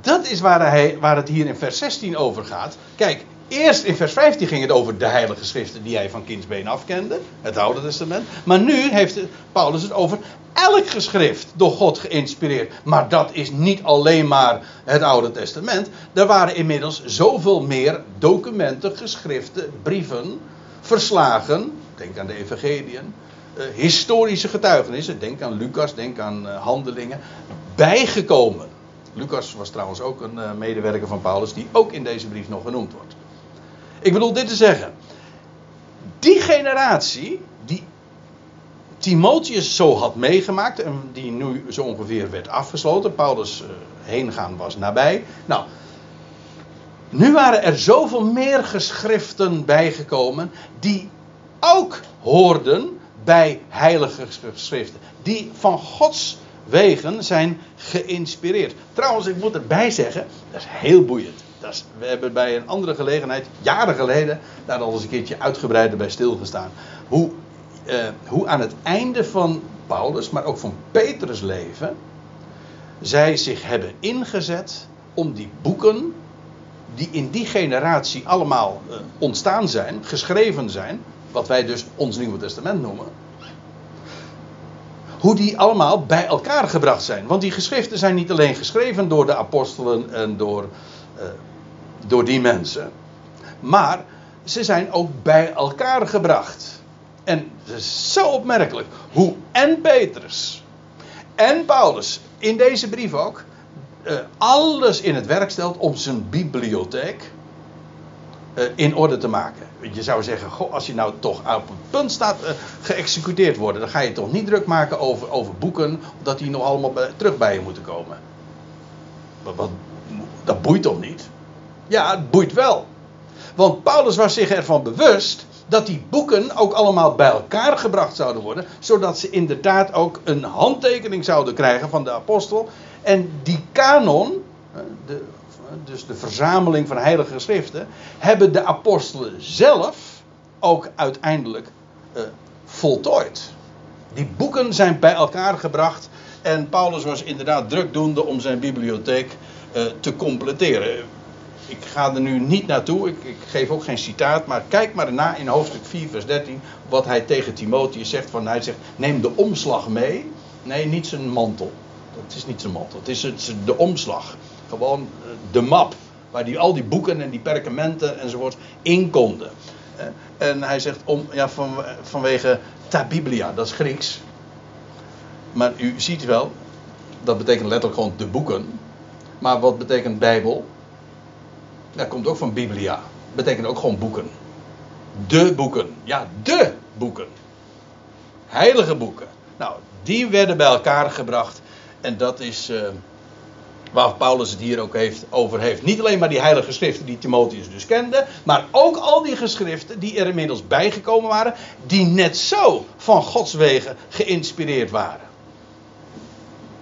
dat is waar, hij, waar het hier in vers 16 over gaat. Kijk, eerst in vers 15 ging het over de heilige schriften die hij van kindsbeen afkende. Het Oude Testament. Maar nu heeft Paulus het over elk geschrift door God geïnspireerd. Maar dat is niet alleen maar het Oude Testament. Er waren inmiddels zoveel meer documenten, geschriften, brieven, verslagen. Denk aan de evangeliën. Uh, historische getuigenissen. Denk aan Lucas, denk aan uh, handelingen. Bijgekomen. Lucas was trouwens ook een uh, medewerker van Paulus, die ook in deze brief nog genoemd wordt. Ik bedoel dit te zeggen. Die generatie die Timotheus zo had meegemaakt en die nu zo ongeveer werd afgesloten. Paulus uh, heengaan was nabij. Nou, nu waren er zoveel meer geschriften bijgekomen die ook hoorden bij heilige geschriften. Die van Gods wegen zijn geïnspireerd. Trouwens, ik moet erbij zeggen, dat is heel boeiend. Dat is, we hebben bij een andere gelegenheid, jaren geleden, daar al eens een keertje uitgebreider bij stilgestaan. Hoe, uh, hoe aan het einde van Paulus, maar ook van Petrus leven, zij zich hebben ingezet om die boeken, die in die generatie allemaal uh, ontstaan zijn, geschreven zijn, wat wij dus ons Nieuwe Testament noemen, hoe die allemaal bij elkaar gebracht zijn. Want die geschriften zijn niet alleen geschreven door de apostelen en door, uh, door die mensen, maar ze zijn ook bij elkaar gebracht. En is zo opmerkelijk hoe en Petrus en Paulus in deze brief ook uh, alles in het werk stelt om zijn bibliotheek in orde te maken. Je zou zeggen, goh, als je nou toch op het punt staat uh, geëxecuteerd worden, dan ga je toch niet druk maken over, over boeken, dat die nog allemaal terug bij je moeten komen. Dat boeit toch niet? Ja, het boeit wel. Want Paulus was zich ervan bewust dat die boeken ook allemaal bij elkaar gebracht zouden worden, zodat ze inderdaad ook een handtekening zouden krijgen van de apostel. En die kanon, de, dus de verzameling van heilige schriften, hebben de apostelen zelf ook uiteindelijk uh, voltooid. Die boeken zijn bij elkaar gebracht en Paulus was inderdaad drukdoende om zijn bibliotheek uh, te completeren. Ik ga er nu niet naartoe, ik, ik, geef ook geen citaat, maar kijk maar na in hoofdstuk 4, vers 13, wat hij tegen Timotheus zegt. Van, hij zegt: Neem de omslag mee. Nee, niet zijn mantel. Het is niet zijn mantel, het is de omslag. Gewoon eh, de map, waar die, al die boeken en die perkamenten enzovoort in konden. Eh, en hij zegt om, ja, van, vanwege ta biblia, dat is Grieks. Maar u ziet wel, dat betekent letterlijk gewoon de boeken. Maar wat betekent Bijbel? Dat komt ook van Biblia. Betekent ook gewoon boeken. De boeken. Ja, de boeken. Heilige boeken. Nou, die werden bij elkaar gebracht. En dat is uh, waar Paulus het hier ook heeft, over heeft. Niet alleen maar die heilige schriften die Timotheus dus kende. Maar ook al die geschriften die er inmiddels bijgekomen waren. Die net zo van Gods wegen geïnspireerd waren.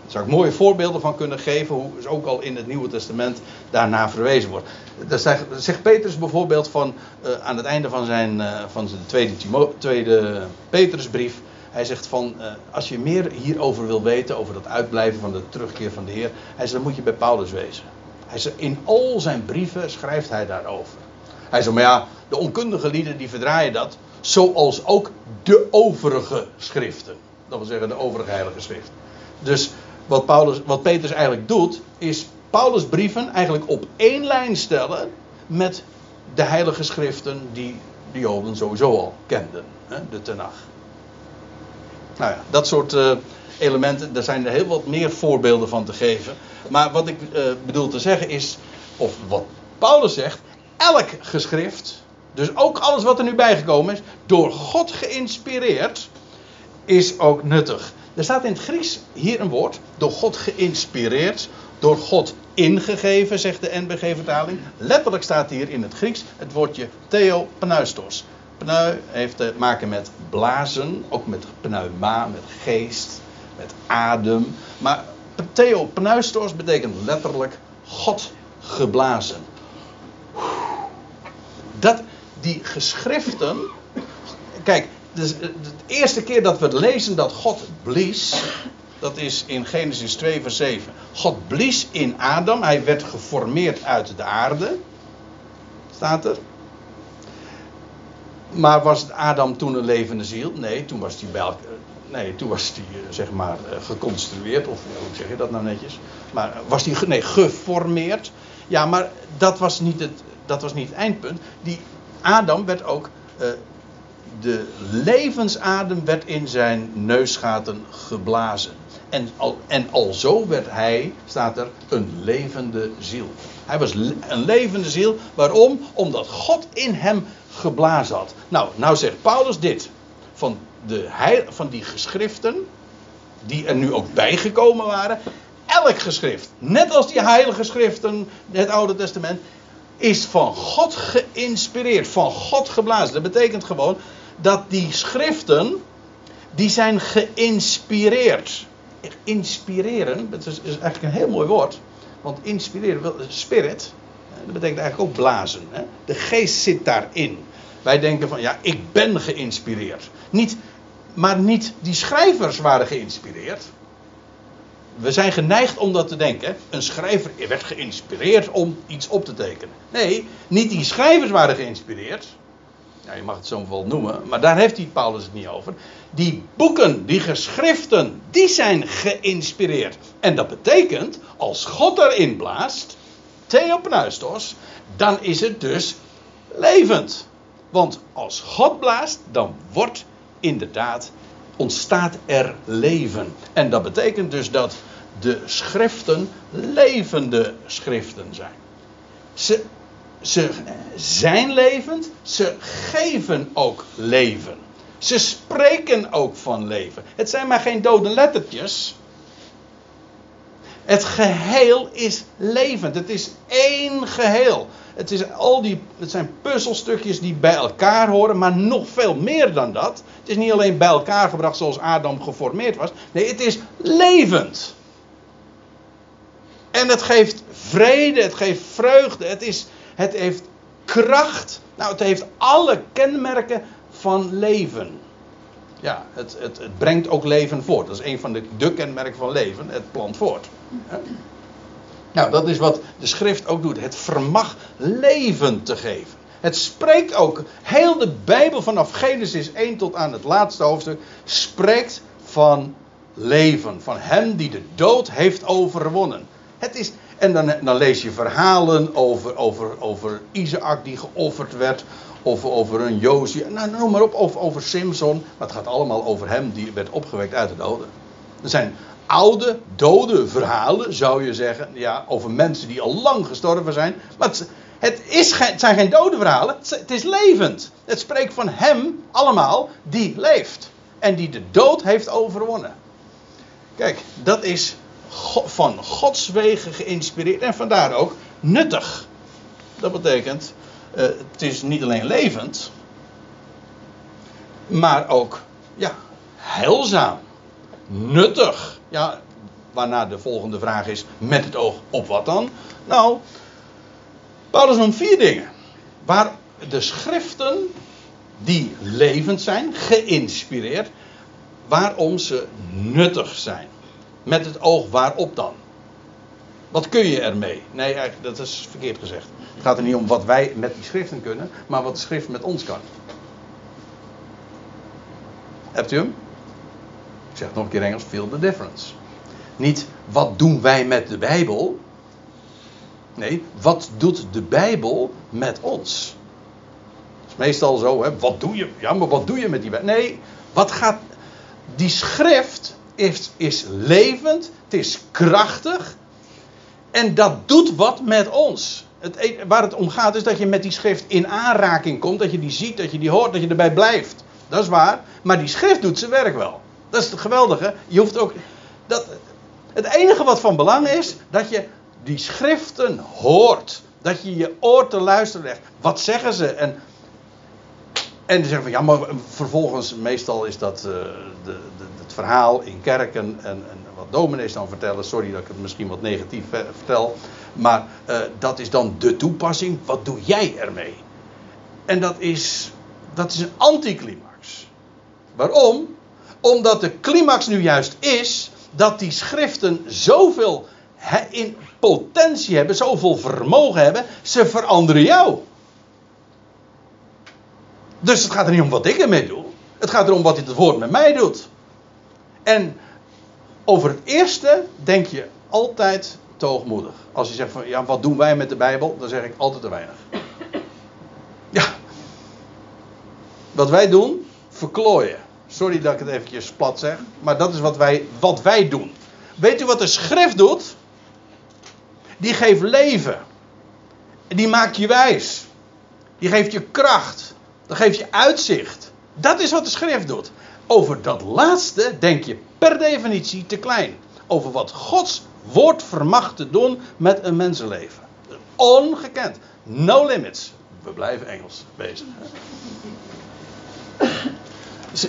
Daar zou ik mooie voorbeelden van kunnen geven, hoe ook al in het Nieuwe Testament daarna verwezen wordt. Dat zegt, zegt Petrus bijvoorbeeld van, uh, aan het einde van zijn, uh, van zijn tweede, tweede Petrusbrief. Hij zegt van, uh, als je meer hierover wil weten, over dat uitblijven van de terugkeer van de Heer. Hij zegt, dan moet je bij Paulus wezen. Hij zegt, in al zijn brieven schrijft hij daarover. Hij zegt, maar ja, de onkundige lieden die verdraaien dat. Zoals ook de overige schriften. Dat wil zeggen de overige heilige schriften. Dus wat, Paulus, wat Petrus eigenlijk doet, is Paulus' brieven eigenlijk op één lijn stellen met de heilige schriften die de Joden sowieso al kenden, hè, de Tenach. Nou ja, dat soort uh, elementen, daar zijn er heel wat meer voorbeelden van te geven. Maar wat ik uh, bedoel te zeggen is, of wat Paulus zegt, elk geschrift, dus ook alles wat er nu bijgekomen is, door God geïnspireerd, is ook nuttig. Er staat in het Grieks hier een woord, door God geïnspireerd, door God ingegeven, zegt de NBG-vertaling. Letterlijk staat hier in het Grieks het woordje theopneustos. Pneu heeft te maken met blazen, ook met pneuma, met geest, met adem. Maar theopneustos betekent letterlijk God geblazen. Dat, die geschriften. Kijk, dus de eerste keer dat we lezen dat God blies, dat is in Genesis 2, vers 7. God blies in Adam, hij werd geformeerd uit de aarde. Staat er. Maar was Adam toen een levende ziel? Nee, toen was bij Nee, toen was hij eh, zeg maar eh, geconstrueerd, of hoe zeg je dat nou netjes? Maar was hij nee, geformeerd? Ja, maar dat was niet het, dat was niet eindpunt. Die Adam werd ook de levensadem werd in zijn neusgaten geblazen. En, al, en alzo werd hij, staat er, een levende ziel. Hij was een levende ziel. Waarom? Omdat God in hem geblazen had. Nou, nou zegt Paulus dit. Van, de heil, van die geschriften, die er nu ook bijgekomen waren. Elk geschrift, net als die heilige schriften, het Oude Testament, is van God geïnspireerd, van God geblazen. Dat betekent gewoon dat die schriften, die zijn geïnspireerd. Inspireren, dat is, eigenlijk een heel mooi woord. Want inspireren, spirit, dat betekent eigenlijk ook blazen. Hè? De geest zit daarin. Wij denken van, ja, ik ben geïnspireerd. Niet, maar niet die schrijvers waren geïnspireerd. We zijn geneigd om dat te denken. Een schrijver werd geïnspireerd om iets op te tekenen. Nee, niet die schrijvers waren geïnspireerd ja, je mag het zo wel noemen, maar daar heeft die Paulus het niet over. Die boeken, die geschriften, die zijn geïnspireerd. En dat betekent, als God erin blaast, theopneustos, dan is het dus levend. Want als God blaast, dan wordt inderdaad, ontstaat er leven. En dat betekent dus dat de schriften levende schriften zijn. Ze ze zijn levend, ze geven ook leven. Ze spreken ook van leven. Het zijn maar geen dode lettertjes. Het geheel is levend. Het is één geheel. Het, is al die, het zijn puzzelstukjes die bij elkaar horen, maar nog veel meer dan dat. Het is niet alleen bij elkaar gebracht zoals Adam geformeerd was. Nee, het is levend. En het geeft vrede, het geeft vreugde, het, is, het heeft kracht. Nou, het heeft alle kenmerken van leven. Ja, het, het, het brengt ook leven voort. Dat is een van de, de kenmerken van leven. Het plant voort. Nou, dat is wat de schrift ook doet. Het vermag leven te geven. Het spreekt ook, heel de Bijbel vanaf Genesis 1 tot aan het laatste hoofdstuk, spreekt van leven. Van hem die de dood heeft overwonnen. Het is, en dan, dan lees je verhalen over, over, over Isaac die geofferd werd. Of over een Josia. Nou, noem maar op. Of over Simpson. Maar het gaat allemaal over hem die werd opgewekt uit de doden. Er zijn oude, dode verhalen, zou je zeggen. Ja, over mensen die al lang gestorven zijn. Maar het, is zijn geen dode verhalen. Het is levend. Het spreekt van hem allemaal die leeft. En die de dood heeft overwonnen. Kijk, dat is van Gods wegen geïnspireerd. En vandaar ook nuttig. Dat betekent, het is niet alleen levend. Maar ook, ja, heilzaam. Nuttig. Ja, waarna de volgende vraag is: met het oog op wat dan? Nou, Paulus noemt vier dingen. Waar de schriften, die levend zijn, geïnspireerd, waarom ze nuttig zijn. Met het oog waarop dan? Wat kun je ermee? Nee, dat is verkeerd gezegd. Het gaat er niet om wat wij met die schriften kunnen, maar wat de schrift met ons kan. Hebt u hem? Ik zeg nog een keer Engels, feel the difference. Niet wat doen wij met de Bijbel. Nee, wat doet de Bijbel met ons? Dat is meestal zo, hè? Wat doe je? Ja, maar wat doe je met die Bijbel? Nee, wat gaat. Die schrift is, is levend, het is krachtig. En dat doet wat met ons. Het, e- waar het om gaat is dat je met die schrift in aanraking komt. Dat je die ziet, dat je die hoort, dat je erbij blijft. Dat is waar. Maar die schrift doet zijn werk wel. Dat is het geweldige. Je hoeft ook. Dat, het enige wat van belang is, dat je die schriften hoort. Dat je je oor te luisteren legt. Wat zeggen ze? En, en ze zeggen van ja, maar vervolgens, meestal is dat uh, de, de, het verhaal in kerken en, en, dominees dan vertellen. Sorry dat ik het misschien wat negatief vertel. Maar uh, dat is dan de toepassing. Wat doe jij ermee? En dat is, dat is een anticlimax. Waarom? Omdat de climax nu juist is dat die schriften zoveel in potentie hebben, zoveel vermogen hebben, ze veranderen jou. Dus het gaat er niet om wat ik ermee doe. Het gaat erom wat het woord met mij doet. En over het eerste denk je altijd te hoogmoedig. Als je zegt van ja, wat doen wij met de Bijbel? Dan zeg ik altijd te weinig. Ja. Wat wij doen, verklooien. Sorry dat ik het eventjes plat zeg. Maar dat is wat wij, wat wij doen. Weet u wat de schrift doet? Die geeft leven. Die maakt je wijs. Die geeft je kracht. Dat geeft je uitzicht. Dat is wat de schrift doet. Over dat laatste denk je per definitie te klein. Over wat Gods woord vermag te doen met een mensenleven. Ongekend. No limits. We blijven Engels bezig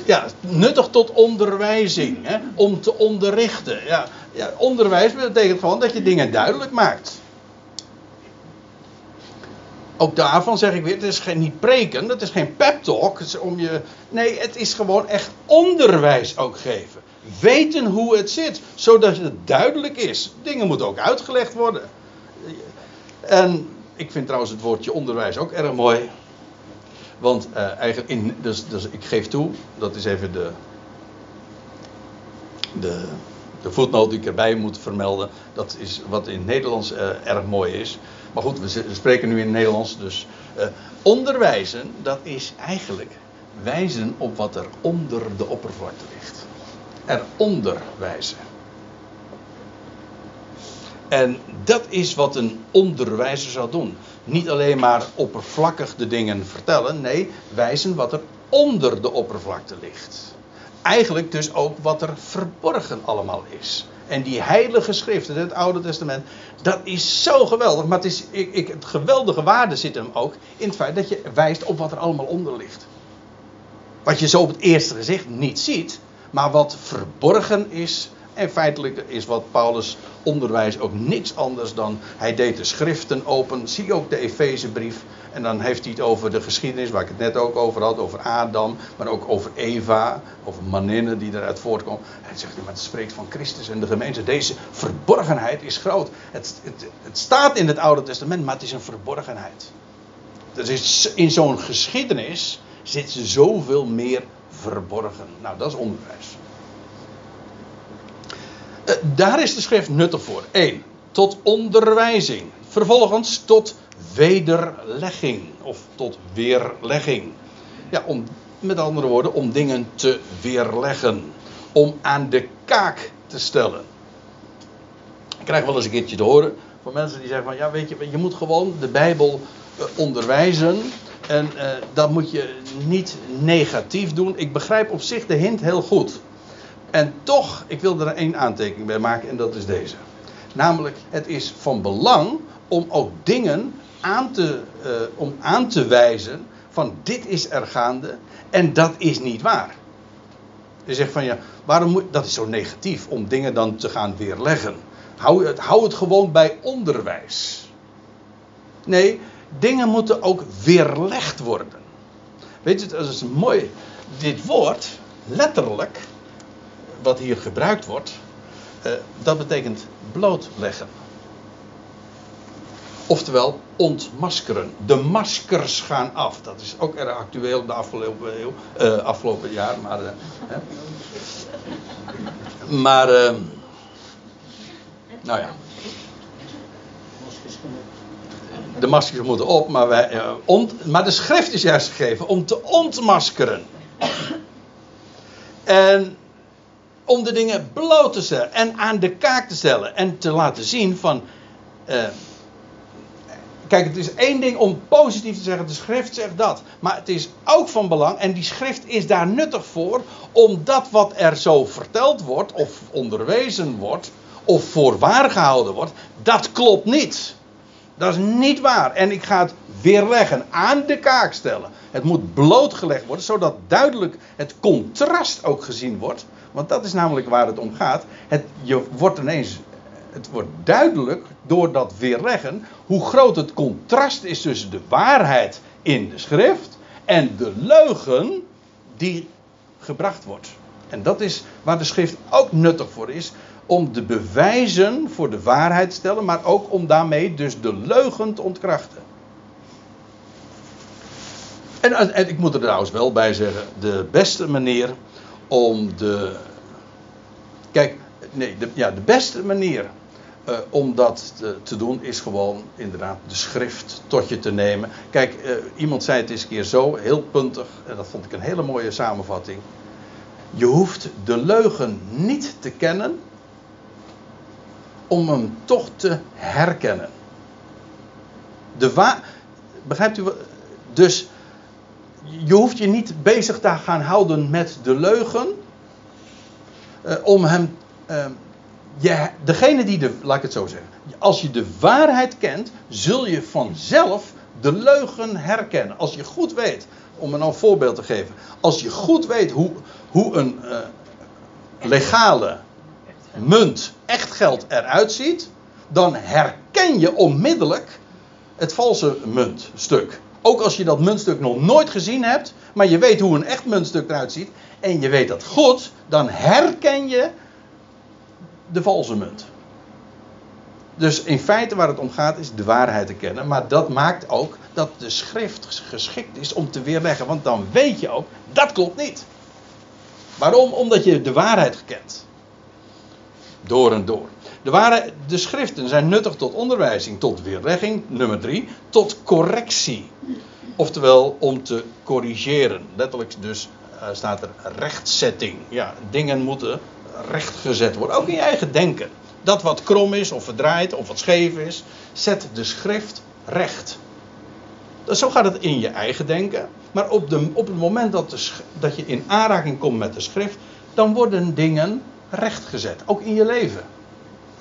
ja, nuttig tot onderwijzing. Hè? Om te onderrichten. Ja, ja, onderwijs betekent gewoon dat je dingen duidelijk maakt. Ook daarvan zeg ik weer, het is geen, niet preken, het is geen talk. Om je, nee, het is gewoon echt onderwijs ook geven. Weten hoe het zit, zodat het duidelijk is. Dingen moeten ook uitgelegd worden. En ik vind trouwens het woordje onderwijs ook erg mooi. Want uh, eigenlijk in, dus, dus ik geef toe, dat is even de, de, de voetnoot die ik erbij moet vermelden. Dat is wat in het Nederlands uh, erg mooi is. Maar goed, we, spreken nu in het Nederlands. Dus uh, onderwijzen, dat is eigenlijk wijzen op wat er onder de oppervlakte ligt. Eronder wijzen. En dat is wat een onderwijzer zou doen. Niet alleen maar oppervlakkig de dingen vertellen, nee, wijzen wat er onder de oppervlakte ligt. Eigenlijk dus ook wat er verborgen allemaal is. En die heilige schriften, het Oude Testament, dat is zo geweldig. Maar het, is, ik, ik, het geweldige waarde zit hem ook in het feit dat je wijst op wat er allemaal onder ligt. Wat je zo op het eerste gezicht niet ziet, maar wat verborgen is. En feitelijk is wat Paulus onderwijs ook niks anders dan hij deed de schriften open. Zie ook de Efezebrief. En dan heeft hij het over de geschiedenis waar ik het net ook over had, over Adam, maar ook over Eva, over Maninne die eruit voortkomt. Hij zegt, maar het spreekt van Christus en de gemeente. Deze verborgenheid is groot. Het, het, het staat in het Oude Testament, maar het is een verborgenheid. Er is in zo'n geschiedenis zit zoveel meer verborgen. Nou, dat is onderwijs. Uh, daar is de schrift nuttig voor. 1. Tot onderwijzing. Vervolgens tot wederlegging. Of tot weerlegging. Ja, om, met andere woorden, om dingen te weerleggen. Om aan de kaak te stellen. Ik krijg wel eens een keertje te horen van mensen die zeggen van ja weet je, je moet gewoon de Bijbel uh, onderwijzen. En uh, dat moet je niet negatief doen. Ik begrijp op zich de hint heel goed. En toch, ik wil er één aantekening bij maken en dat is deze. Namelijk, het is van belang om ook dingen aan te, uh, om aan te wijzen van dit is er gaande en dat is niet waar. Je zegt van ja, waarom moet, dat is zo negatief om dingen dan te gaan weerleggen. Hou het, hou het gewoon bij onderwijs. Nee, dingen moeten ook weerlegd worden. Weet je, dat is mooi. Dit woord, letterlijk, wat hier gebruikt wordt, uh, dat betekent blootleggen. Oftewel ontmaskeren. De maskers gaan af. Dat is ook erg actueel de afgelopen, eeuw, uh, afgelopen jaar. Maar, uh, hè. maar nou ja. De maskers moeten op, maar, wij, ont, maar de schrift is juist gegeven om te ontmaskeren. En om de dingen bloot te stellen en aan de kaak te stellen en te laten zien van. Uh, kijk, het is één ding om positief te zeggen, de schrift zegt dat. Maar het is ook van belang, en die schrift is daar nuttig voor, om dat wat er zo verteld wordt, of onderwezen wordt, of voor waar gehouden wordt, dat klopt niet. Dat is niet waar. En ik ga het weerleggen, aan de kaak stellen. Het moet blootgelegd worden, zodat duidelijk het contrast ook gezien wordt. Want dat is namelijk waar het om gaat. Het, je wordt ineens, het wordt duidelijk door dat weerleggen hoe groot het contrast is tussen de waarheid in de schrift en de leugen die gebracht wordt. En dat is waar de schrift ook nuttig voor is. Om de bewijzen voor de waarheid te stellen, maar ook om daarmee dus de leugen te ontkrachten. En, en ik moet er trouwens wel bij zeggen, de beste manier om de. Kijk, nee, de, ja, de beste manier uh, om dat te, doen is gewoon inderdaad de schrift tot je te nemen. Kijk, uh, iemand zei het eens een keer zo, heel puntig, en dat vond ik een hele mooie samenvatting. Je hoeft de leugen niet te kennen om hem toch te herkennen. De wa Begrijpt u wat? Dus je hoeft je niet bezig te gaan houden met de leugen. Uh, om hem. Uh, je, degene die de. Laat ik het zo zeggen. Als je de waarheid kent, zul je vanzelf de leugen herkennen. Als je goed weet. Om een voorbeeld te geven. Als je goed weet hoe, hoe een uh, legale munt, echt geld eruit ziet. Dan herken je onmiddellijk het valse muntstuk. Ook als je dat muntstuk nog nooit gezien hebt, maar je weet hoe een echt muntstuk eruit ziet. En je weet dat goed, dan herken je de valse munt. Dus in feite waar het om gaat is de waarheid te kennen. Maar dat maakt ook dat de schrift geschikt is om te weerleggen. Want dan weet je ook, dat klopt niet. Waarom? Omdat je de waarheid kent. Door en door. De, ware, de schriften zijn nuttig tot onderwijzing, tot weerlegging, nummer drie, tot correctie. Oftewel om te corrigeren. Letterlijk dus uh, staat er rechtzetting. Ja, dingen moeten rechtgezet worden. Ook in je eigen denken. Dat wat krom is, of verdraaid, of wat scheef is, zet de schrift recht. Zo gaat het in je eigen denken. Maar op, de, op het moment dat, de, dat je in aanraking komt met de schrift, dan worden dingen rechtgezet. Ook in je leven.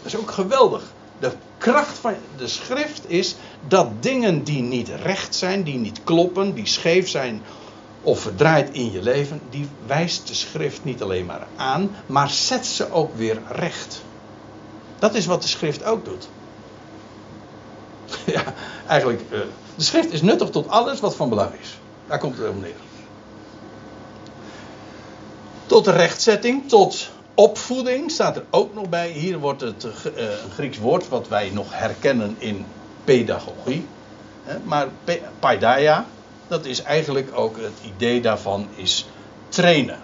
Dat is ook geweldig. De kracht van de schrift is dat dingen die niet recht zijn, die niet kloppen, die scheef zijn of verdraaid in je leven, die wijst de schrift niet alleen maar aan, maar zet ze ook weer recht. Dat is wat de schrift ook doet. Ja, eigenlijk, uh, de schrift is nuttig tot alles wat van belang is. Daar komt het om neer. Tot de rechtzetting, tot opvoeding staat er ook nog bij. Hier wordt het uh, een Grieks woord wat wij nog herkennen in pedagogie. Maar paideia, dat is eigenlijk ook het idee daarvan is trainen.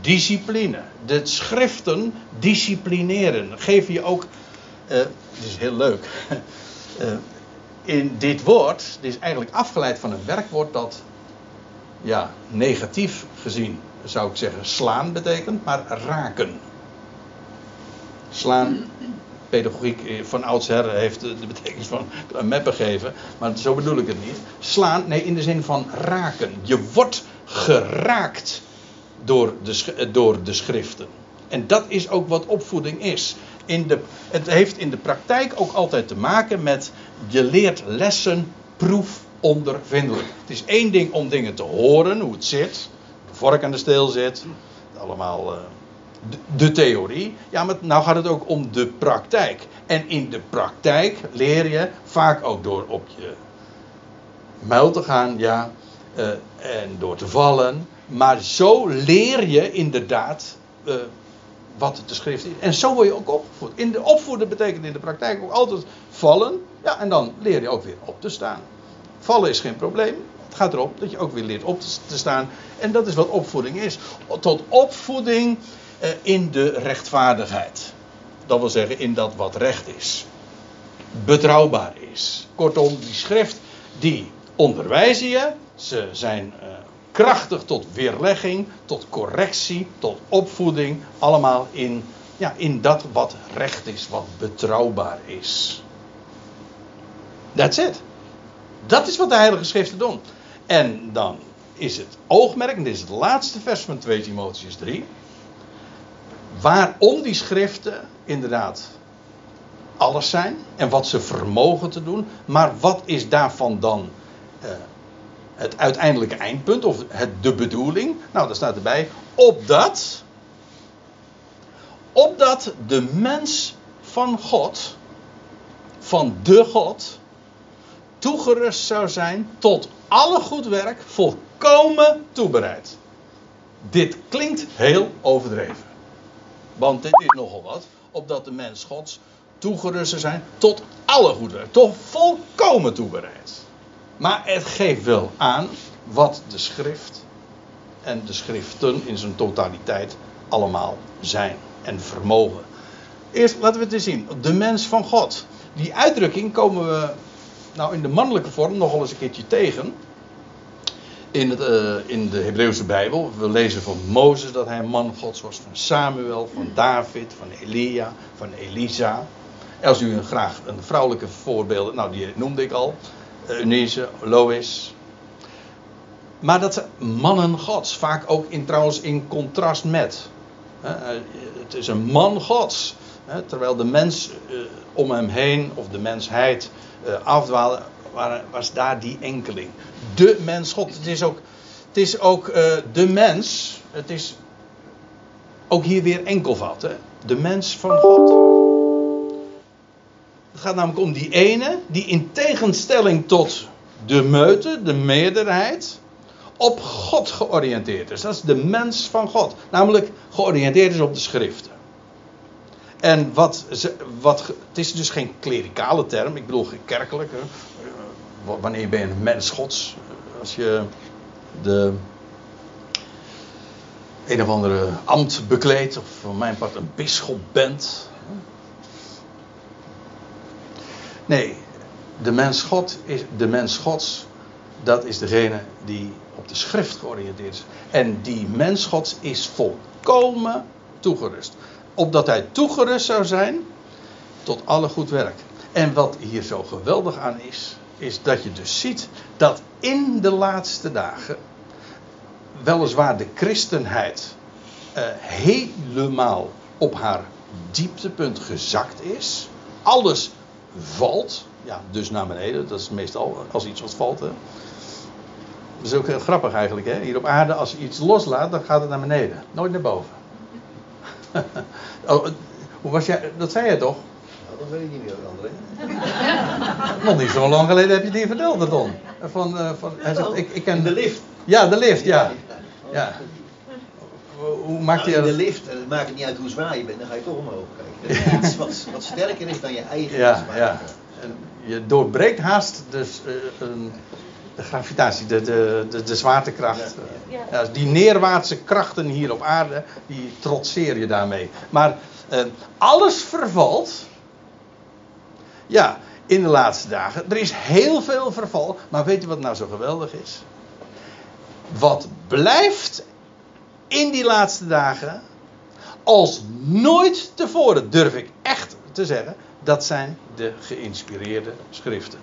Discipline. De schriften disciplineren. Geef je ook, uh, het is heel leuk. In dit woord, dit is eigenlijk afgeleid van een werkwoord dat, ja, negatief gezien zou ik zeggen slaan betekent, maar raken. Slaan, pedagogiek eh, van oudsher heeft de betekenis van een meppen geven, maar zo bedoel ik het niet. Slaan, nee, in de zin van raken. Je wordt geraakt door de, eh, door de schriften. En dat is ook wat opvoeding is. In de, het heeft in de praktijk ook altijd te maken met je leert lessen proefondervindelijk. Het is één ding om dingen te horen, hoe het zit. Vork aan de steel zit. Allemaal uh, de, theorie. Ja, maar nou gaat het ook om de praktijk. En in de praktijk leer je vaak ook door op je muil te gaan, ja. Uh, en door te vallen. Maar zo leer je inderdaad uh, wat de schrift is. En zo word je ook opgevoed. In de opvoeden betekent in de praktijk ook altijd vallen. Ja, en dan leer je ook weer op te staan. Vallen is geen probleem. Gaat erop dat je ook weer leert op te staan. En dat is wat opvoeding is. Tot opvoeding eh, in de rechtvaardigheid. Dat wil zeggen in dat wat recht is. Betrouwbaar is. Kortom, die schrift die onderwijzen je. Ze zijn uh, krachtig tot weerlegging, tot correctie, tot opvoeding. Allemaal in, ja, in dat wat recht is, wat betrouwbaar is. That's it. Dat is wat de Heilige Schriften doen. En dan is het oogmerk, en dit is het laatste vers van 2 Timotheus 3. Waarom die schriften inderdaad alles zijn en wat ze vermogen te doen, maar wat is daarvan dan uh, het uiteindelijke eindpunt of het, de bedoeling? Nou, daar staat erbij, opdat, opdat de mens van God, van de God, toegerust zou zijn tot alle goed werk, volkomen toebereid. Dit klinkt heel overdreven. Want dit is nogal wat, opdat de mens Gods toegerust zijn tot alle goed werk, tot volkomen toebereid. Maar het geeft wel aan wat de schrift en de schriften in zijn totaliteit allemaal zijn en vermogen. Eerst laten we het eens zien. De mens van God. Die uitdrukking komen we nou in de mannelijke vorm nogal eens een keertje tegen. In, het, uh, in de Hebreeuwse Bijbel. We lezen van Mozes dat hij een man Gods was. Van Samuel, van David, van Elia, van Elisa. Als u graag een vrouwelijke voorbeeld, nou die noemde ik al. Eunice, Lois. Maar dat zijn mannen gods. Vaak ook in, trouwens in contrast met. Het is een man gods. Terwijl de mens eh, om hem heen, of de mensheid, eh, afdwalen, was daar die enkeling. De mens God. Het is ook, het is ook uh, de mens. Het is ook hier weer enkelvat. Hè? De mens van God. Het gaat namelijk om die ene die in tegenstelling tot de meute, de meerderheid, op God georiënteerd is. Dat is de mens van God. Namelijk georiënteerd is op de schriften. En wat, wat, het is dus geen klerikale term, ik bedoel geen kerkelijke. Wanneer ben je een mens gods? Als je de een of andere ambt bekleedt, of van mijn part een bisschop bent. Nee, de mens, God is, de mens Gods, dat is degene die op de schrift georiënteerd is. En die mens Gods is volkomen toegerust. Opdat hij toegerust zou zijn tot alle goed werk. En wat hier zo geweldig aan is, is dat je dus ziet dat in de laatste dagen weliswaar de christenheid uh, helemaal op haar dieptepunt gezakt is. Alles valt. Ja, dus naar beneden. Dat is meestal als iets wat valt. Hè. Dat is ook heel grappig eigenlijk. Hè? Hier op aarde, als je iets loslaat, dan gaat het naar beneden. Nooit naar boven. oh, hoe was jij? Dat zei jij toch? Nou, dat weet ik niet meer, André. Nog niet zo lang geleden heb je die verteld, Don. Van, uh, van, hij zegt, ik, ik ken... In de lift. Ja, de lift, ja. ja. Hoe maakt nou, in de lift, en het maakt niet uit hoe zwaar je bent, dan ga je toch omhoog kijken. Dat is iets wat, wat sterker is dan je eigen Ja, ja. En je doorbreekt haast dus, eh, een, de gravitatie, de, de, de, de zwaartekracht. Ja, Ja, die neerwaartse krachten hier op aarde, die trotseer je daarmee. Maar eh, alles vervalt. Ja, in de laatste dagen. Er is heel veel verval. Maar weet je wat nou zo geweldig is? Wat blijft in die laatste dagen. Als nooit tevoren durf ik echt te zeggen. Dat zijn de geïnspireerde schriften.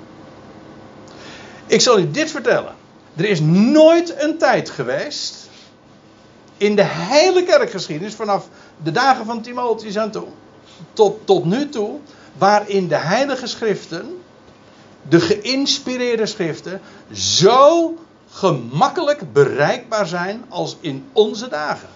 Ik zal u dit vertellen. Er is nooit een tijd geweest. In de hele kerkgeschiedenis. Vanaf de dagen van Timotheus aan toe. Tot, tot nu toe. Waarin de heilige schriften. De geïnspireerde schriften. Zo gemakkelijk bereikbaar zijn als in onze dagen.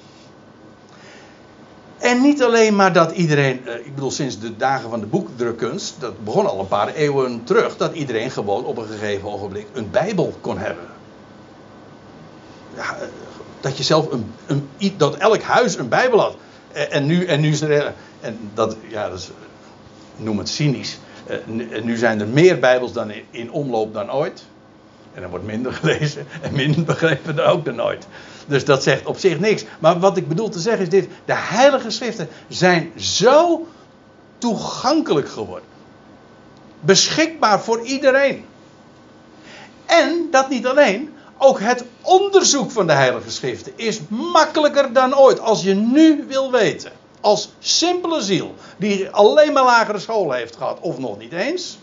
En niet alleen maar dat iedereen, eh, ik bedoel sinds de dagen van de boekdrukkunst, dat begon al een paar eeuwen terug, dat iedereen gewoon op een gegeven ogenblik een Bijbel kon hebben. Eh, dat je zelf een, een, dat elk huis een Bijbel had. En, en nu, en nu is er, en dat, ja, dat is, noem het cynisch. Eh, en nu zijn er meer Bijbels dan in, in omloop dan ooit. En er wordt minder gelezen en minder begrepen dan ook dan ooit. Dus dat zegt op zich niks. Maar wat ik bedoel te zeggen is dit: de heilige schriften zijn zo toegankelijk geworden. Beschikbaar voor iedereen. En dat niet alleen, ook het onderzoek van de heilige schriften is makkelijker dan ooit. Als je nu wil weten, als simpele ziel, die alleen maar lagere school heeft gehad, of nog niet eens.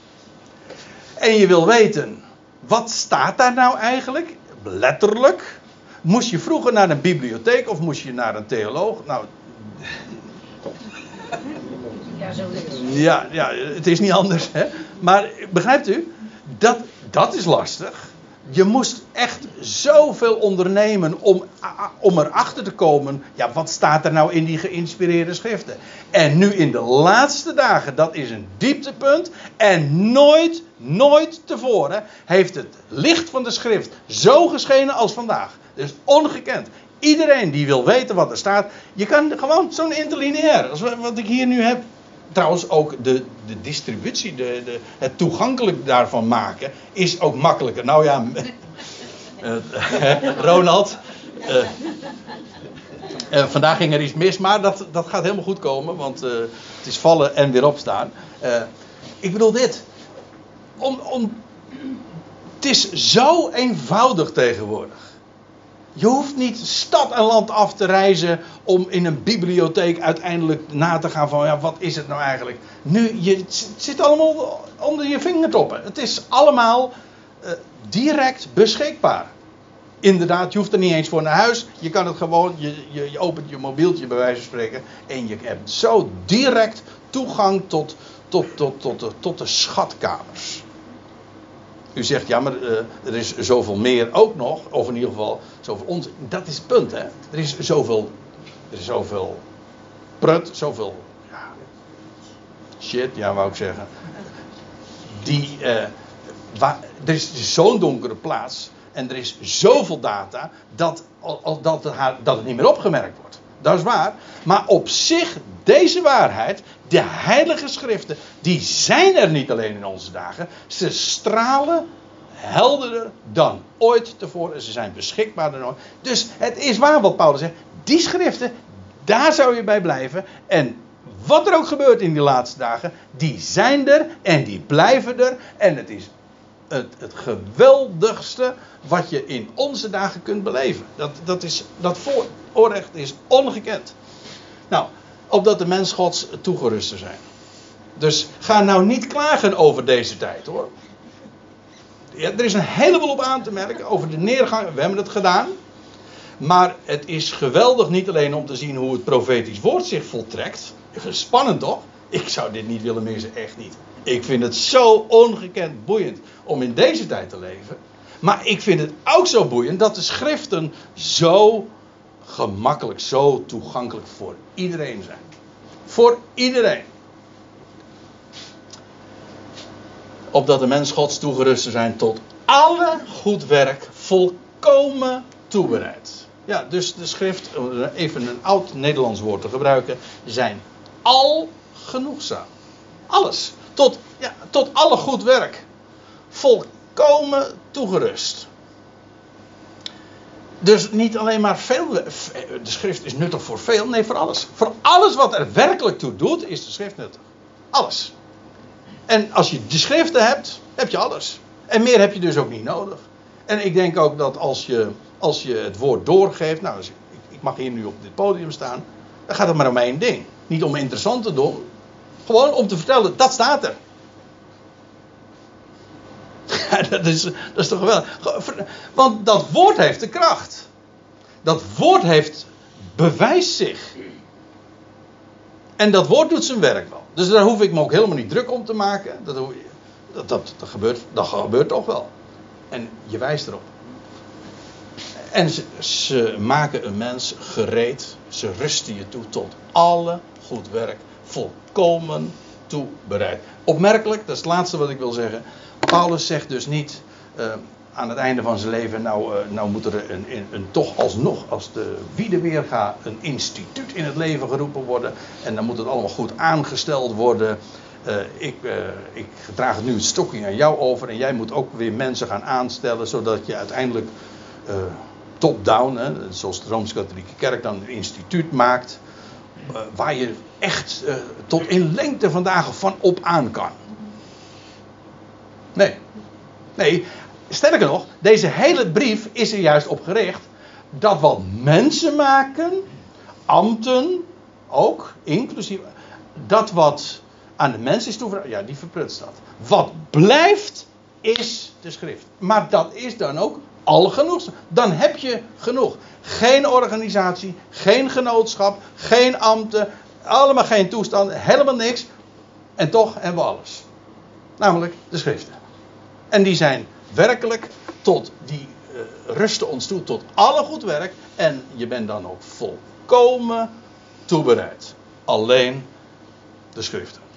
En je wil weten, wat staat daar nou eigenlijk? Letterlijk. Moest je vroeger naar een bibliotheek of moest je naar een theoloog? Nou, Ja, zo ja, ja, het is niet anders. Hè? Maar begrijpt u? Dat, dat is lastig. Je moest echt zoveel ondernemen om, om erachter te komen. Ja, wat staat er nou in die geïnspireerde schriften? En nu in de laatste dagen, dat is een dieptepunt. En nooit, nooit tevoren heeft het licht van de schrift zo geschenen als vandaag. Dus ongekend. Iedereen die wil weten wat er staat. Je kan gewoon zo'n interlineair, als wat ik hier nu heb. Trouwens, ook de, de distributie, de, de, het toegankelijk daarvan maken, is ook makkelijker. Nou ja, eh, Ronald. eh, eh, vandaag ging er iets mis, maar dat, dat gaat helemaal goed komen, want eh, het is vallen en weer opstaan. Eh, ik bedoel dit. Om, om, het is zo eenvoudig tegenwoordig. Je hoeft niet stad en land af te reizen om in een bibliotheek uiteindelijk na te gaan van ja, wat is het nou eigenlijk? Nu, je, zit allemaal onder je vingertoppen. Het is allemaal eh, direct beschikbaar. Inderdaad, je hoeft er niet eens voor naar huis. Je kan het gewoon, je, je, opent je mobieltje bij wijze van spreken. En je hebt zo direct toegang tot, tot, tot, tot, tot, tot de schatkamers. U zegt, ja, maar eh, er is zoveel meer ook nog. Of in ieder geval, zoveel ons. Dat is het punt, hè. Er is zoveel, er is zoveel prut, zoveel ja, shit, ja, wou ik zeggen. Die, eh, waar, er is zo'n donkere plaats. En er is zoveel data dat, dat, dat het niet meer opgemerkt wordt. Dat is waar. Maar op zich, deze waarheid, de heilige schriften, die zijn er niet alleen in onze dagen. Ze stralen helderder dan ooit tevoren. Ze zijn beschikbaar dan ooit. Dus het is waar wat Paulus zegt. Die schriften, daar zou je bij blijven. En wat er ook gebeurt in die laatste dagen, die zijn er en die blijven er. En het is het, geweldigste wat je in onze dagen kunt beleven. Dat, dat, is, dat voorrecht is ongekend. Nou, opdat de mens gods toegerust zijn. Dus ga nou niet klagen over deze tijd hoor. Ja, er is een heleboel op aan te merken over de neergang. We hebben het gedaan. Maar het is geweldig niet alleen om te zien hoe het profetisch woord zich voltrekt. Spannend toch? Ik zou dit niet willen missen, echt niet. Ik vind het zo ongekend boeiend om in deze tijd te leven. Maar ik vind het ook zo boeiend dat de schriften zo gemakkelijk, zo toegankelijk voor iedereen zijn. Voor iedereen. Opdat de mens Gods toegerust zijn tot alle goed werk volkomen toebereid. Ja, dus de schrift, even een oud Nederlands woord te gebruiken, zijn al genoegzaam. Alles. Tot, ja, tot alle goed werk. Volkomen toegerust. Dus niet alleen maar veel. De schrift is nuttig voor veel, nee, voor alles. Voor alles wat er werkelijk toe doet, is de schrift nuttig. Alles. En als je de schriften hebt, heb je alles. En meer heb je dus ook niet nodig. En ik denk ook dat als je, als je het woord doorgeeft. Nou, ik, ik mag hier nu op dit podium staan. Dan gaat het maar om één ding. Niet om interessant te doen. Gewoon om te vertellen, dat staat er. dat, is, dat is toch geweldig. Want dat woord heeft de kracht. Dat woord heeft bewijst zich. En dat woord doet zijn werk wel. Dus daar hoef ik me ook helemaal niet druk om te maken. Dat, dat, dat, gebeurt, dat gebeurt toch wel. En je wijst erop. En ze maken een mens gereed. Ze rusten je toe tot alle goed werk. Volkomen toebereid. Opmerkelijk, dat is het laatste wat ik wil zeggen. Paulus zegt dus niet uh, aan het einde van zijn leven, nou, uh, nou moet er een, een, toch alsnog, als de wiede weer gaat, een instituut in het leven geroepen worden. En dan moet het allemaal goed aangesteld worden. Uh, ik, ik draag het nu het stokje aan jou over en jij moet ook weer mensen gaan aanstellen, zodat je uiteindelijk top-down, zoals de Rooms-Katholieke Kerk dan een instituut maakt, waar je echt tot in lengte vandaag van op aan kan. Nee. Nee, sterker nog, deze hele brief is er juist op gericht dat wat mensen maken, ambten ook, inclusief, dat wat aan de mens is toevertrouwd, ja, die verprutst dat. Wat blijft is de schrift. Maar dat is dan ook al genoeg. Dan heb je genoeg. Geen organisatie, geen genootschap, geen ambten, allemaal geen toestand, helemaal niks. En toch hebben we alles. Namelijk de schriften. En die zijn werkelijk tot, die uh, rusten ons toe tot alle goed werk. En je bent dan ook volkomen toebereid. Alleen de schriften.